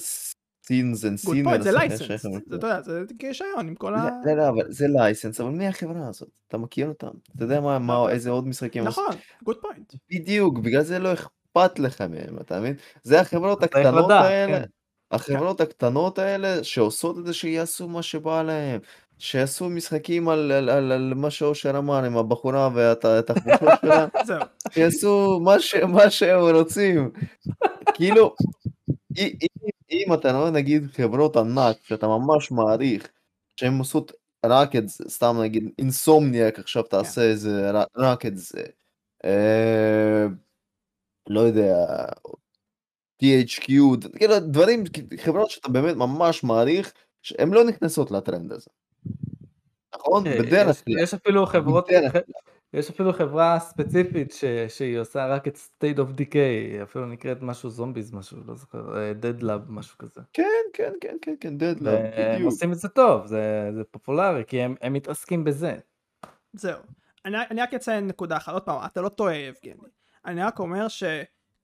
סינס אנד? פוינט זה לייסנס זה אתה יודע זה רישיון עם כל ה... לא, לא, אבל זה לייסנס, אבל מי החברה הזאת? אתה מכיר אותם? אתה יודע מה, מה, איזה עוד משחקים? נכון גוד פוינט בדיוק, בגלל זה לא אכפת לך מהם, אתה מבין? זה החברות הקטנות האלה, כן. החברות הקטנות האלה שעושות את זה שיעשו מה שבא להם, שיעשו משחקים על, על, על, על מה שאושר אמר עם הבחורה והתחבושות <laughs> שלה, שיעשו מה, ש, מה שהם רוצים. כאילו, אם, אם, אתה רואה נגיד חברות ענק שאתה ממש מעריך, שהן עושות רק את זה, סתם נגיד אינסומניאק עכשיו תעשה איזה רק- רק את זה. אה, לא יודע, THQ, כאילו דברים, חברות שאתה באמת ממש מעריך, שהן לא נכנסות לטרנד הזה. נכון? אה, בדרך יש- כלל. יש אפילו חברות. יש אפילו חברה ספציפית ש- שהיא עושה רק את state of decay, אפילו נקראת משהו zombies משהו, לא זוכר, אה, dead lab משהו כזה. כן, כן, כן, כן, כן, Dead Lab, והם בדיוק. עושים את זה טוב, זה זה פופולרי, כי הם הם מתעסקים בזה. זהו. אני, אני רק אציין נקודה אחת, עוד פעם, אתה לא טועה יבגני. אני רק אומר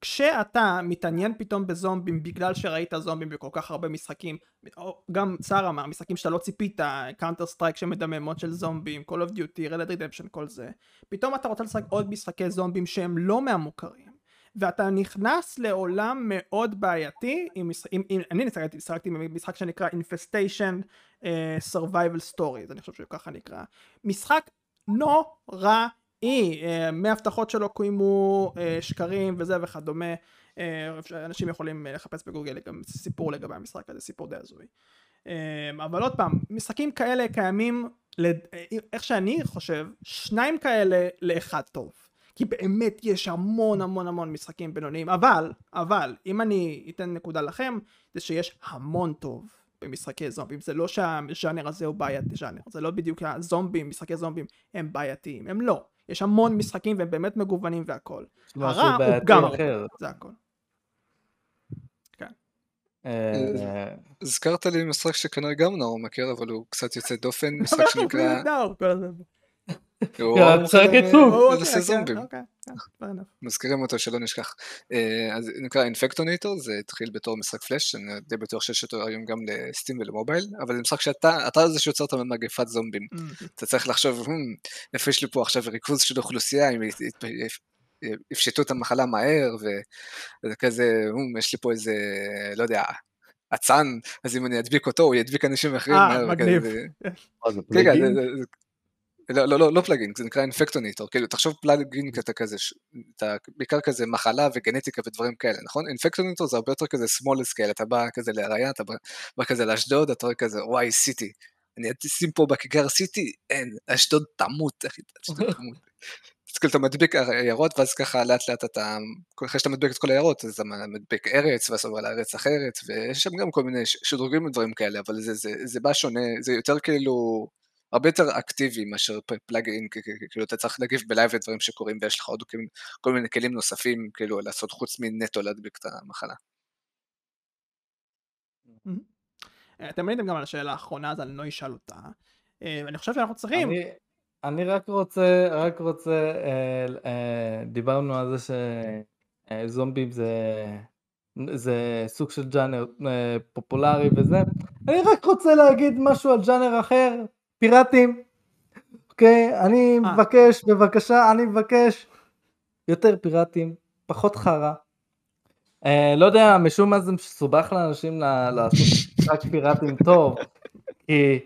שכשאתה מתעניין פתאום בזומבים בגלל שראית זומבים בכל כך הרבה משחקים, גם צאר אמר, משחקים שאתה לא ציפית, Counter Strike שם מפות של זומבים, Call of Duty, Red Redemption, כל זה, פתאום אתה רוצה לשחק עוד משחקי זומבים שהם לא מהמוכרים. ואתה נכנס לעולם מאוד בעייתי, עם, עם, עם, אני שיחקתי, שיחקתי במשחק שנקרא Infestation, אה, survival stories, אני חושב שככה נקרא. משחק נוראי, אה, מהבטחות שלא קוימו, אה, שקרים וזה וכדומה. אה, אנשים יכולים לחפש בגוגל גם סיפור לגבי המשחק הזה, סיפור די הזוי. אבל עוד פעם, משחקים כאלה קיימים, איך שאני חושב, שניים כאלה לאחד טוב. כי באמת יש המון המון המון משחקים בינוניים, אבל, אבל, אם אני אתן נקודה לכם, זה שיש המון טוב במשחקי זומבים, זה לא שהז'אנר הזה הוא בעייתי ז'אנר, זה לא בדיוק הזומבים, משחקי זומבים הם בעייתיים, הם לא. יש המון משחקים והם באמת מגוונים והכל. הרע הוא גם אחר. זה הכל. אה, הזכרת לי משחק שכנראה גם נאור מכיר, אבל הוא קצת יוצא דופן, משחק שנקרא... הוא אה, עצוב. אוקיי, לנושא כן, זומבים. אוקיי. מזכירים אותו שלא נשכח. אה, אז נקרא אינפקטוניטור, זה התחיל בתור משחק פלאש, אני די בטוח שיש אותו היום גם לסטים ולמובייל, אבל זה משחק שאתה, אתה זה שיוצר את מגפת זומבים. Mm. אתה צריך לחשוב, "הם, איפה יש לי פה עכשיו ריכוז של אוכלוסייה, אם ית- ית- יפשטו את המחלה מהר, וזה כזה, "הם, יש לי פה איזה, לא יודע, אצן, אז אם אני אדביק אותו, הוא ידביק אנשים אחרים. אה, מהר", מגניב. <laughs> לא, לא, לא, לא פלאגין, זה נקרא אינפקטוניטור, כאילו, תחשוב פלאגין אתה כזה, ש- אתה בעיקר כזה מחלה וגנטיקה ודברים כאלה, נכון? אינפקטוניטור זה הרבה יותר כזה small scale, אתה בא כזה להרעיה, אתה בא, בא כזה לאשדוד, אתה רואה כזה, וואי, סיטי. אני אשים פה בכיכר סיטי, אין, אשדוד תמות, אחי, אשדוד <laughs> תמות. אז כאילו אתה מדביק עיירות, ואז ככה לאט לאט אתה, אחרי שאתה מדביק את כל העיירות, אז אתה מדביק ארץ, ואז עובר לארץ אחרת, ויש שם גם כל מיני שדרוגים ודברים כאלה, אבל זה, זה, זה בא שונה, זה יותר כאילו, הרבה יותר אקטיבי מאשר פלאגין, כאילו אתה צריך להגיב בלייב לדברים שקורים, ויש לך עוד כל- מיני כלים נוספים, כאילו לעשות חוץ מנטו להדביק את המחלה. אה, אתם עניתם גם על השאלה האחרונה, אז אני לא אשאל אותה. אה, אני חושב שאנחנו צריכים... אני- רק רוצה, רק רוצה, אה, דיברנו על זה שזומבים זה, זה סוג של ג'אנר אה, פופולרי וזה. אני רק רוצה להגיד משהו על ג'אנר אחר, פיראטים. אוקיי, אני אה. מבקש, בבקשה, אני מבקש יותר פיראטים, פחות חרא. אה, לא יודע, משום מה זה מסובך לאנשים לעשות משחק פיראטים טוב, כי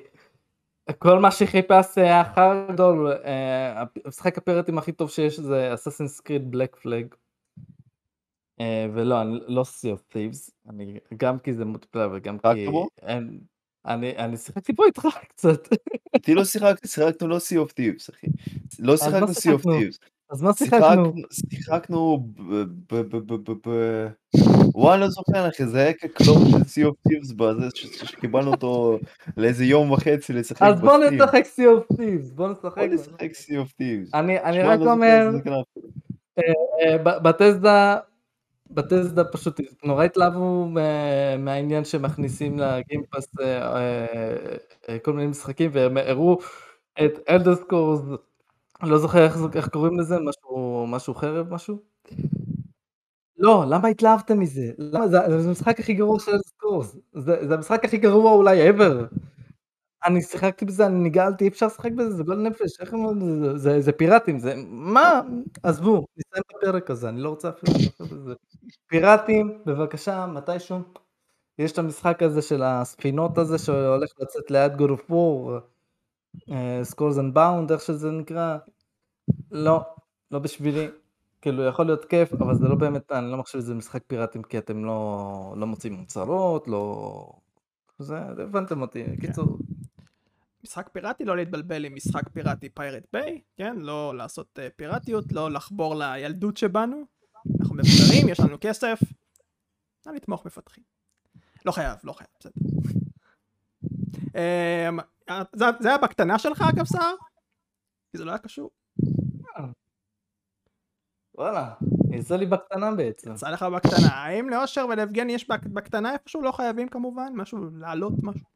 כל מה שחיפשתי היה חר גדול, אה, המשחק הפיראטים הכי טוב שיש זה אססינס קריד בלק פלג. ולא, אני לא סי אוף טיבס, אני גם כי זה מוטפלר וגם כי... אין- אני אני שיחקתי פה איתך קצת, איתי לא שיחקתי, שיחקנו לא Sea of Thieves, אחי. לא שיחקנו of שיחקנו? Thieves. אז מה שיחקנו? שיחקנו ב... ב... ב... ב... ב... ב... וואי, לא זוכר, אחי, זה היה כקלון של Sea of Thieves בזה, שקיבלנו אותו לאיזה יום וחצי לשחק אז בוא. נשחק סי אוף טיבס, בוא נשחק. בוא נשחק Sea of Thieves. אני רק לא אומר. אה, ב- Bethesda, Bethesda פשוט נורא התלהבו מה- מהעניין שמכניסים ל Game Pass אה, אה, כל מיני משחקים והם הראו את Elder Scrolls, לא זוכר איך, קוראים לזה, משהו, חרב משהו? לא, למה התלהבתם מזה? זה, המשחק הכי גרוע של Elder Scrolls, זה המשחק הכי גרוע אולי ever. אני שיחקתי בזה, אני נגעלתי, אי אפשר לשחק בזה, זה גועל נפש, איך הם... זה, זה, פיראטים, זה... מה? עזבו, נסיים את הפרק הזה, אני לא רוצה אפילו לדבר בזה. פיראטים, בבקשה, מתישהו. יש את המשחק הזה של הספינות הזה שהולך לצאת ליד God of War, Skull and Bones, איך שזה נקרא. לא, לא בשבילי. כאילו, יכול להיות כיף, אבל זה לא באמת, אני לא מחשיב שזה משחק פיראטים כי אתם לא, לא מוצאים אוצרות, לא... זה, הבנתם אותי, קיצור. משחק פיראטי, לא להתבלבל עם משחק פיראטי פיירט ביי, כן? לא לעשות uh, פיראטיות, לא לחבור לילדות שבנו. אנחנו מבוגרים, יש לנו כסף. נא לתמוך מפתחים. לא חייב, לא חייב, בסדר. Um, זה, זה היה בקטנה שלך אגב סער? כי זה לא היה קשור. וואלה, יצא לי בקטנה בעצם. יצא לך בקטנה. האם לאושר וליבגני יש בק- בקטנה איפשהו? לא חייבים כמובן? משהו, להעלות משהו?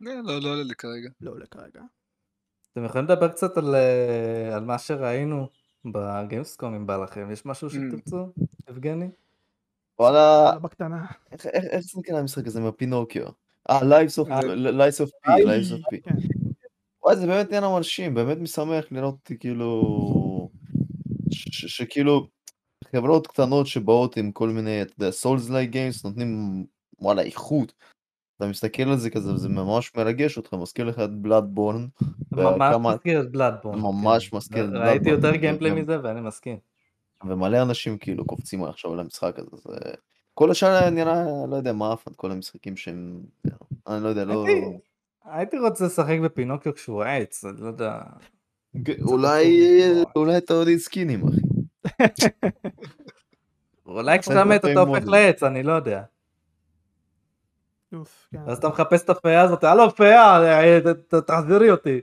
לא, לא, לא עולה לי כרגע. לא עולה כרגע. אתם יכולים לדבר קצת על, אה, על מה שראינו בגיימסקום אם בא לכם, יש משהו שתרצו, יבגני? וואלה, בקטנה. איך- איך איך זה נקרא המשחק הזה מהפינוקיו? אה, of אה. Lives of P, Lives of P. כן. וואי, זה באמת עניין המרשים, באמת משמח לראות אותי כאילו... שכאילו חברות קטנות שבאות עם כל מיני, אתה יודע, סולס לייק גיימס נותנים וואלה איכות. אתה מסתכל על זה כזה, וזה ממש מרגש אותך, מזכיר לך את בלאדבורן. ממש מזכיר את בלאדבורן. ממש מזכיר את ראיתי בלאדבורן, יותר גיימפליי וגם- מזה ואני מסכים. ומלא אנשים כאילו קופצים עכשיו על המשחק הזה, זה... כל השאר נראה, לא יודע מה אף אחד, כל המשחקים שהם, אני לא יודע, לא... הייתי- רוצה לשחק בפינוקיו כשהוא עץ, אני לא יודע. אולי, אולי אתה עוד סקינים, אחי. <laughs> אולי כשאתה זה מת אתה הופך. לעץ, אני לא יודע. כן. אז אתה מחפש את הפאה הזאת, הלו פאה, אה, תחזירי אותי.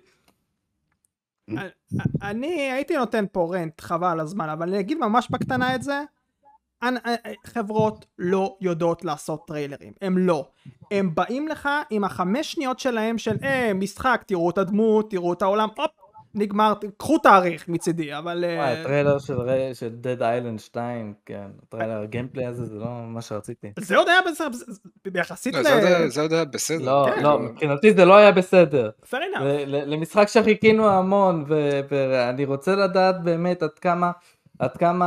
אני הייתי נותן פה רנט חבל על הזמן אבל אני אגיד ממש בקטנה את זה אה, אה, חברות לא יודעות לעשות טריילרים הם לא הם באים לך עם החמש שניות שלהם של אה משחק תראו את הדמות תראו את העולם הופ נגמר קחו תאריך מצידי אבל אה, וואי, הטריילר של Dead Island 2, כן, הטריילר, הגיימפליי הזה זה לא מה שרציתי. זה עוד היה בסדר יחסית לא, ל... זה עוד היה- זה עוד היה בסדר. לא, כן. לא, מבחינתי זה לא היה בסדר. fair enough. למשחק שחיכינו המון, ואני רוצה לדעת באמת עד כמה, עד כמה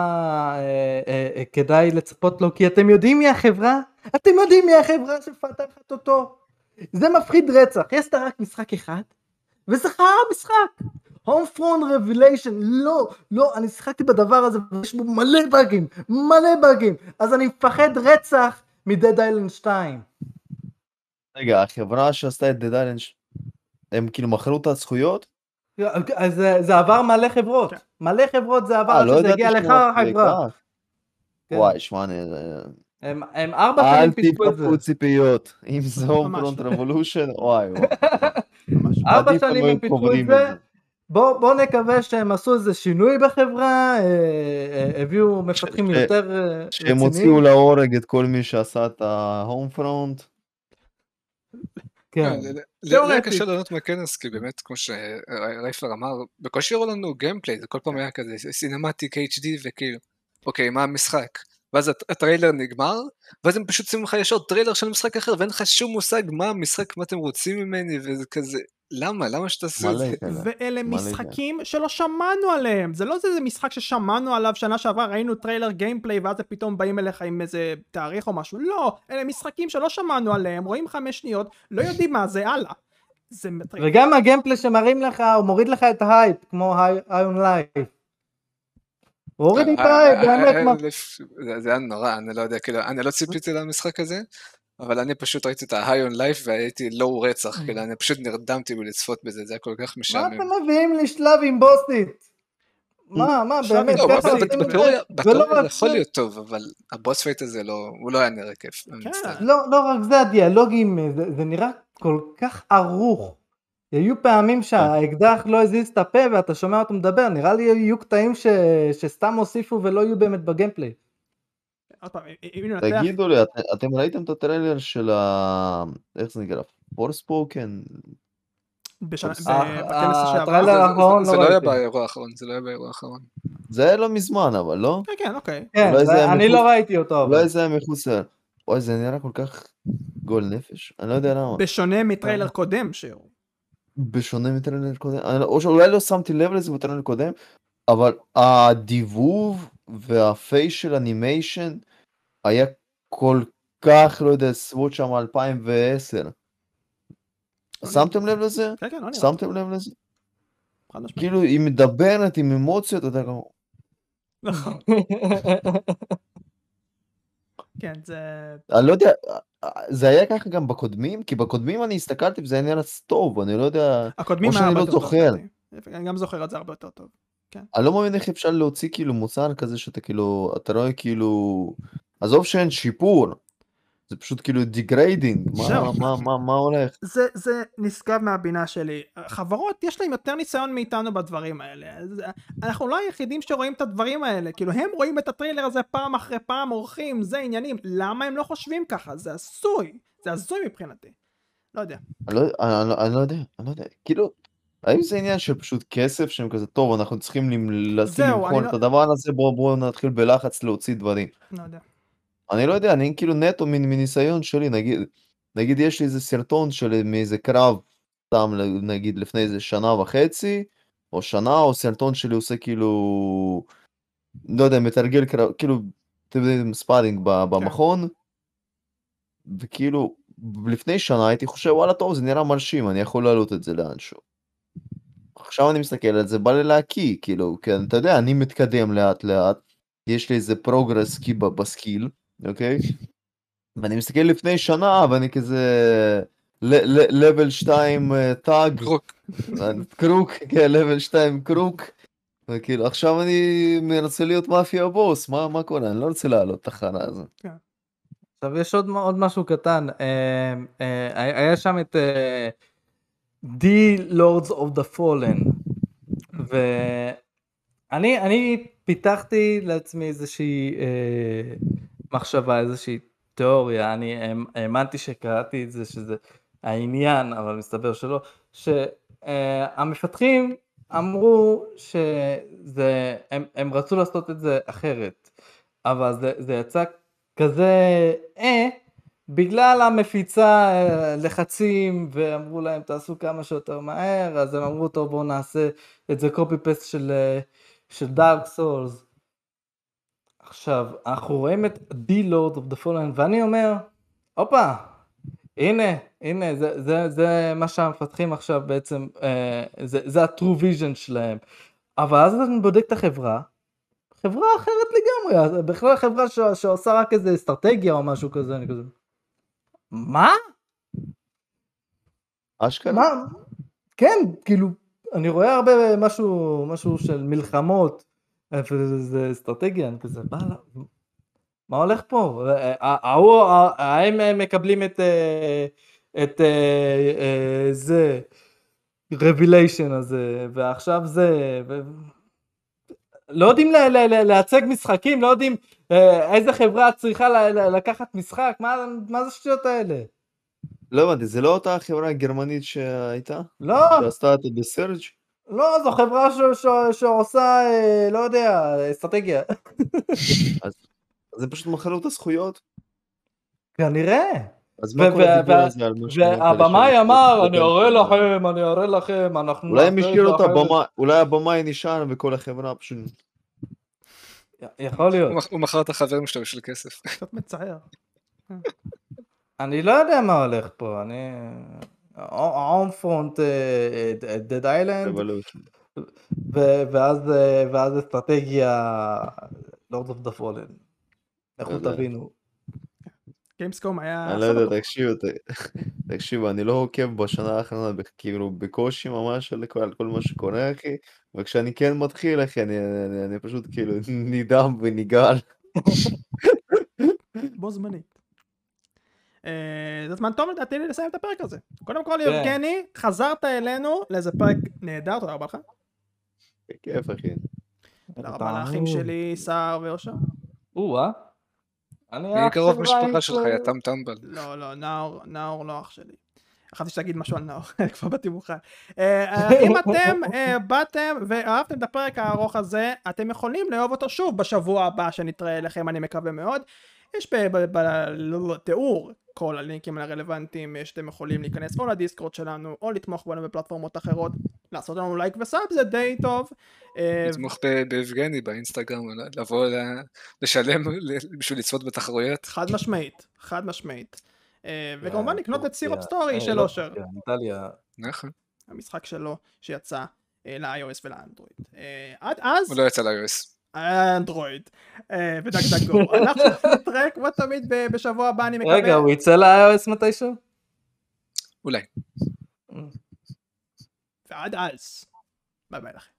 אה, אה, אה, כדאי לצפות לו, כי אתם יודעים מי החברה? אתם יודעים מי החברה שמפתחת אותו? זה מפחיד רצח, יש לה רק משחק אחד, וזה חרא משחק. הום פרון רביליישן, לא, לא, אני שיחקתי בדבר הזה ויש בו מלא באגים, מלא באגים, אז אני מפחד רצח מדד איילנד 2. רגע, החברה שעשתה את Dead Island, הם כאילו מכרו את הזכויות? אז זה, זה עבר מלא חברות, כן. מלא חברות זה עבר, אה, עד לא שזה הגיע לך החברה. כך. וואי, שמע, אני... הם, הם ארבע אל שנים פיתחו את זה. תתקפו ציפיות. אם זה Home ממש front לא. Revolution, וואי וואי. <laughs> ארבע שנים היו הם פיתחו את זה. בוא, בוא נקווה שהם עשו איזה שינוי בחברה, אה, אה, הביאו מפתחים ש- יותר אה, שהם הוציאו רציניים. להורג את כל מי שעשה את ה Homefront. כן. כן, ל- ל- לי תיאורטית. קשה ליהנות מהכנס, כי באמת, כמו שרייפלר אמר, בקושי הראו לנו gameplay, זה כל פעם היה כזה cinematic HD וכאילו, אוקיי, מה המשחק? ואז הט- הטריילר נגמר, ואז הם פשוט שמים לך ישר טריילר של משחק אחר, ואין לך שום מושג מה המשחק, מה אתם רוצים ממני, וזה כזה, למה? למה שתעשו את זה? ואלה מלא משחקים שלא שמענו עליהם זה לא איזה משחק ששמענו עליו שנה שעברה ראינו טריילר gameplay ואז פתאום באים אליך עם איזה תאריך או משהו לא אלה משחקים שלא שמענו עליהם רואים חמש שניות לא יודעים מה זה הלאה. זה מטריף. וגם ה gameplay שמראים לך, הוא מוריד לך את ההייפ, כמו High on Life. הוא הוריד לי את אה, ההייפ, אה, באמת, אה, מה... אלף- זה- זה היה נורא, אני לא יודע, כאילו, אני לא ציפיתי למשחק הזה, אבל אני פשוט ראיתי את ה-high on life והייתי low רצח, כאילו, אני פשוט נרדמתי בלצפות בזה, זה היה כל כך מה משעמם. אתם מביאים לי שלב עם boss fight? מה, מה, באמת, ככה עושים את זה? בתיאוריה יכול להיות טוב, אבל ה boss fight הזה לא, הוא לא היה נראה כיף, כן. לא, לא רק זה, הדיאלוגים, זה, זה נראה כל כך ערוך. היו פעמים שהאקדח לא הזיז את הפה ואתה שומע אותו מדבר, נראה לי יהיו קטעים ש... שסתם הוסיפו ולא יהיו באמת בגיימפליי. עוד פעם, אם ננתח תגידו לי, את- אתם ראיתם את הטריילר של ה... איך זה נקרא? פורספוקן? אה, בכנס אה. הטריילר האחרון זה לא לא היה ראיתי. באירוע האחרון, זה לא היה באירוע האחרון. זה היה לא מזמן, אבל לא? כן כן אוקיי. כן, אולי זה- זה היה אני לא ראיתי אותו. אבל. אולי זה היה מחוץ ל... אוי, זה נראה כל כך גועל נפש. אני לא יודע למה. בשונה מטריילר קודם שהוא. בשונה מטריילר קודם, אני לא- או שאולי לא שמתי לב לזה בטריילר קודם, אבל הדיבוב וה facial animation היה כל כך, לא יודע, סביבות שם 2010. שמתם לב לזה? כן כן לא נראה. שמתם לב לזה? כאילו היא מדברת עם אמוציות, אתה גם... נכון. <laughs> כן זה. אני לא יודע, זה היה ככה גם בקודמים? כי בקודמים אני הסתכלתי וזה היה נראה טוב, אני לא יודע, הקודמים שאני היה לא הרבה יותר טוב. זוכר. לדעתי. אני גם זוכר את זה הרבה יותר טוב. אני לא מבין איך אפשר להוציא כאילו מוצר כזה שאתה כאילו, אתה רואה כאילו, עזוב שאין שיפור, זה פשוט כאילו degrading, מה. מה, מה, מה הולך? זה, זה נשגב מהבינה שלי. חברות, יש להם יותר ניסיון מאיתנו בדברים האלה. אנחנו לא היחידים שרואים את הדברים האלה. כאילו, הם רואים את הטריילר הזה פעם אחרי פעם, עורכים, זה עניינים. למה הם לא חושבים ככה? זה הזוי. זה הזוי מבחינתי. לא יודע. אני לא, אני, אני לא יודע, אני לא יודע, כאילו, האם זה עניין של פשוט כסף שהם כזה, טוב, אנחנו צריכים לשים זהו, לבחון את לא- הדבר הזה, בואו בוא נתחיל בלחץ להוציא דברים. לא יודע. אני לא יודע, אני כאילו נטו מניסיון שלי, נגיד, נגיד יש לי איזה סרטון של מאיזה קרב, סתם נגיד לפני איזה שנה וחצי, או שנה, או סרטון שלי עושה כאילו, לא יודע, מתרגל קרב, כאילו, אתם יודעים, ספארינג ב- במכון, וכאילו, לפני שנה הייתי חושב וואלה טוב זה נראה מרשים אני יכול להעלות את זה לאנשהו. עכשיו אני מסתכל על זה בא לי להקיא כאילו כן אתה יודע אני מתקדם לאט לאט יש לי איזה פרוגרס כי בסקיל אוקיי ואני מסתכל לפני שנה ואני כזה לבל 2 טאג קרוק. קרוק כן לבל 2 קרוק. וכאילו עכשיו אני מנסה להיות מאפיה בוס מה מה קורה אני לא רוצה לעלות תחנה הזאת. עכשיו יש עוד, עוד משהו קטן, אה, אה, היה שם את אה, The Lords of the Fallen, ואני אני פיתחתי לעצמי איזושהי אה, מחשבה, איזושהי תיאוריה, אני האמנתי שקראתי את זה שזה העניין, אבל מסתבר שלא, שהמפתחים אמרו שזה, הם, הם רצו לעשות את זה אחרת, אבל זה, זה יצא כזה אה, בגלל המפיצה אה, לחצים ואמרו להם תעשו כמה שיותר מהר אז הם אמרו טוב בואו נעשה את זה קופי פסט של, אה, של דארק סולס. עכשיו אנחנו רואים את The Lord of the Fallen ואני אומר הופה הנה הנה זה, זה, זה מה שהמפתחים עכשיו בעצם אה, זה, זה ה-true vision שלהם אבל אז אני בודק את החברה חברה אחרת לגמרי, בכלל חברה ש... שעושה רק איזה אסטרטגיה או משהו כזה, אני כזה... מה? אשכרה? מה? כן, כאילו, אני רואה הרבה משהו, משהו של מלחמות, וזה אסטרטגיה, אני כזה, מה, מה הולך פה? ההוא, האם הם מקבלים את, את זה, רביליישן הזה, ועכשיו זה, לא יודעים לייצג משחקים, לא יודעים אה, איזה חברה צריכה לקחת משחק, מה, זה השטויות האלה? לא הבנתי, זה לא אותה חברה גרמנית שהייתה? לא. שעשתה את בסרג'? לא, זו חברה ש, ש, שעושה, אה, לא יודע, אסטרטגיה. <laughs> אז זה פשוט מכרו את הזכויות? כנראה. אז מה כל הדיבור הזה על מה שקורה? והבמאי אמר, אני אראה לכם, אני אראה לכם, אנחנו... אולי הם השאירו את הבמאי, אולי הבמאי נשאר וכל החברה פשוט... יכול להיות. הוא מכר את החברים שלו בשביל כסף. <laughs> קצת מצער. אני לא יודע מה הולך פה, אני... Homefront Dead Island, ואז אסטרטגיה Lords of the Fallen. לכו תבינו. Gamescom היה... אני לא יודע, תקשיבו, תקשיבו, <laughs> אני לא עוקב בשנה האחרונה, כאילו בקושי ממש על כל מה שקורה, אחי, וכשאני כן מתחיל, אחי, אני פשוט כאילו <laughs> נדהם ונגעל. <laughs> בו זמנית. אה, זה זמן טוב לדעתי לסיים את הפרק הזה. קודם כל, כן. יבגני, חזרת אלינו לאיזה פרק נהדר, תודה רבה לך. בכיף, אחי. תודה רבה לאחים שלי, סער ואושר. או-אה. אני אח קרוב משפחה שלך, טם טמבל. לא, לא, נאור, נאור לא אח שלי. חשבתי שתגיד משהו על נאור, <laughs> כבר באתי מוכן. אה, אה, אם אתם אה, באתם ואהבתם את הפרק הארוך הזה, אתם יכולים לאהוב אותו שוב בשבוע הבא שנתראה לכם, אני מקווה מאוד. יש בתיאור כל הלינקים הרלוונטיים שאתם יכולים להיכנס או לדיסקורד שלנו או לתמוך בנו בפלטפורמות אחרות לעשות לנו לייק ו sub זה די טוב. אה, לתמוך ב- ביבגני באינסטגרם, לבוא לשלם בשביל לצפות בתחרויות. חד משמעית, חד משמעית. אה, וכמובן אה, לקנות את סירופ. סטורי אה, של לא אושר, איטליה. נכון. המשחק שלו שיצא אה, ל-iOS ולאנדרואיד. אה, עד אז, הוא לא יצא ל-iOS. אנדרואיד אה, ודגדגו. <laughs> אנחנו נתראה כמו תמיד בשבוע הבא אני מקווה. רגע, הוא יצא ל-iOS מתישהו? אולי. ועד אז. ביי ביי לכם.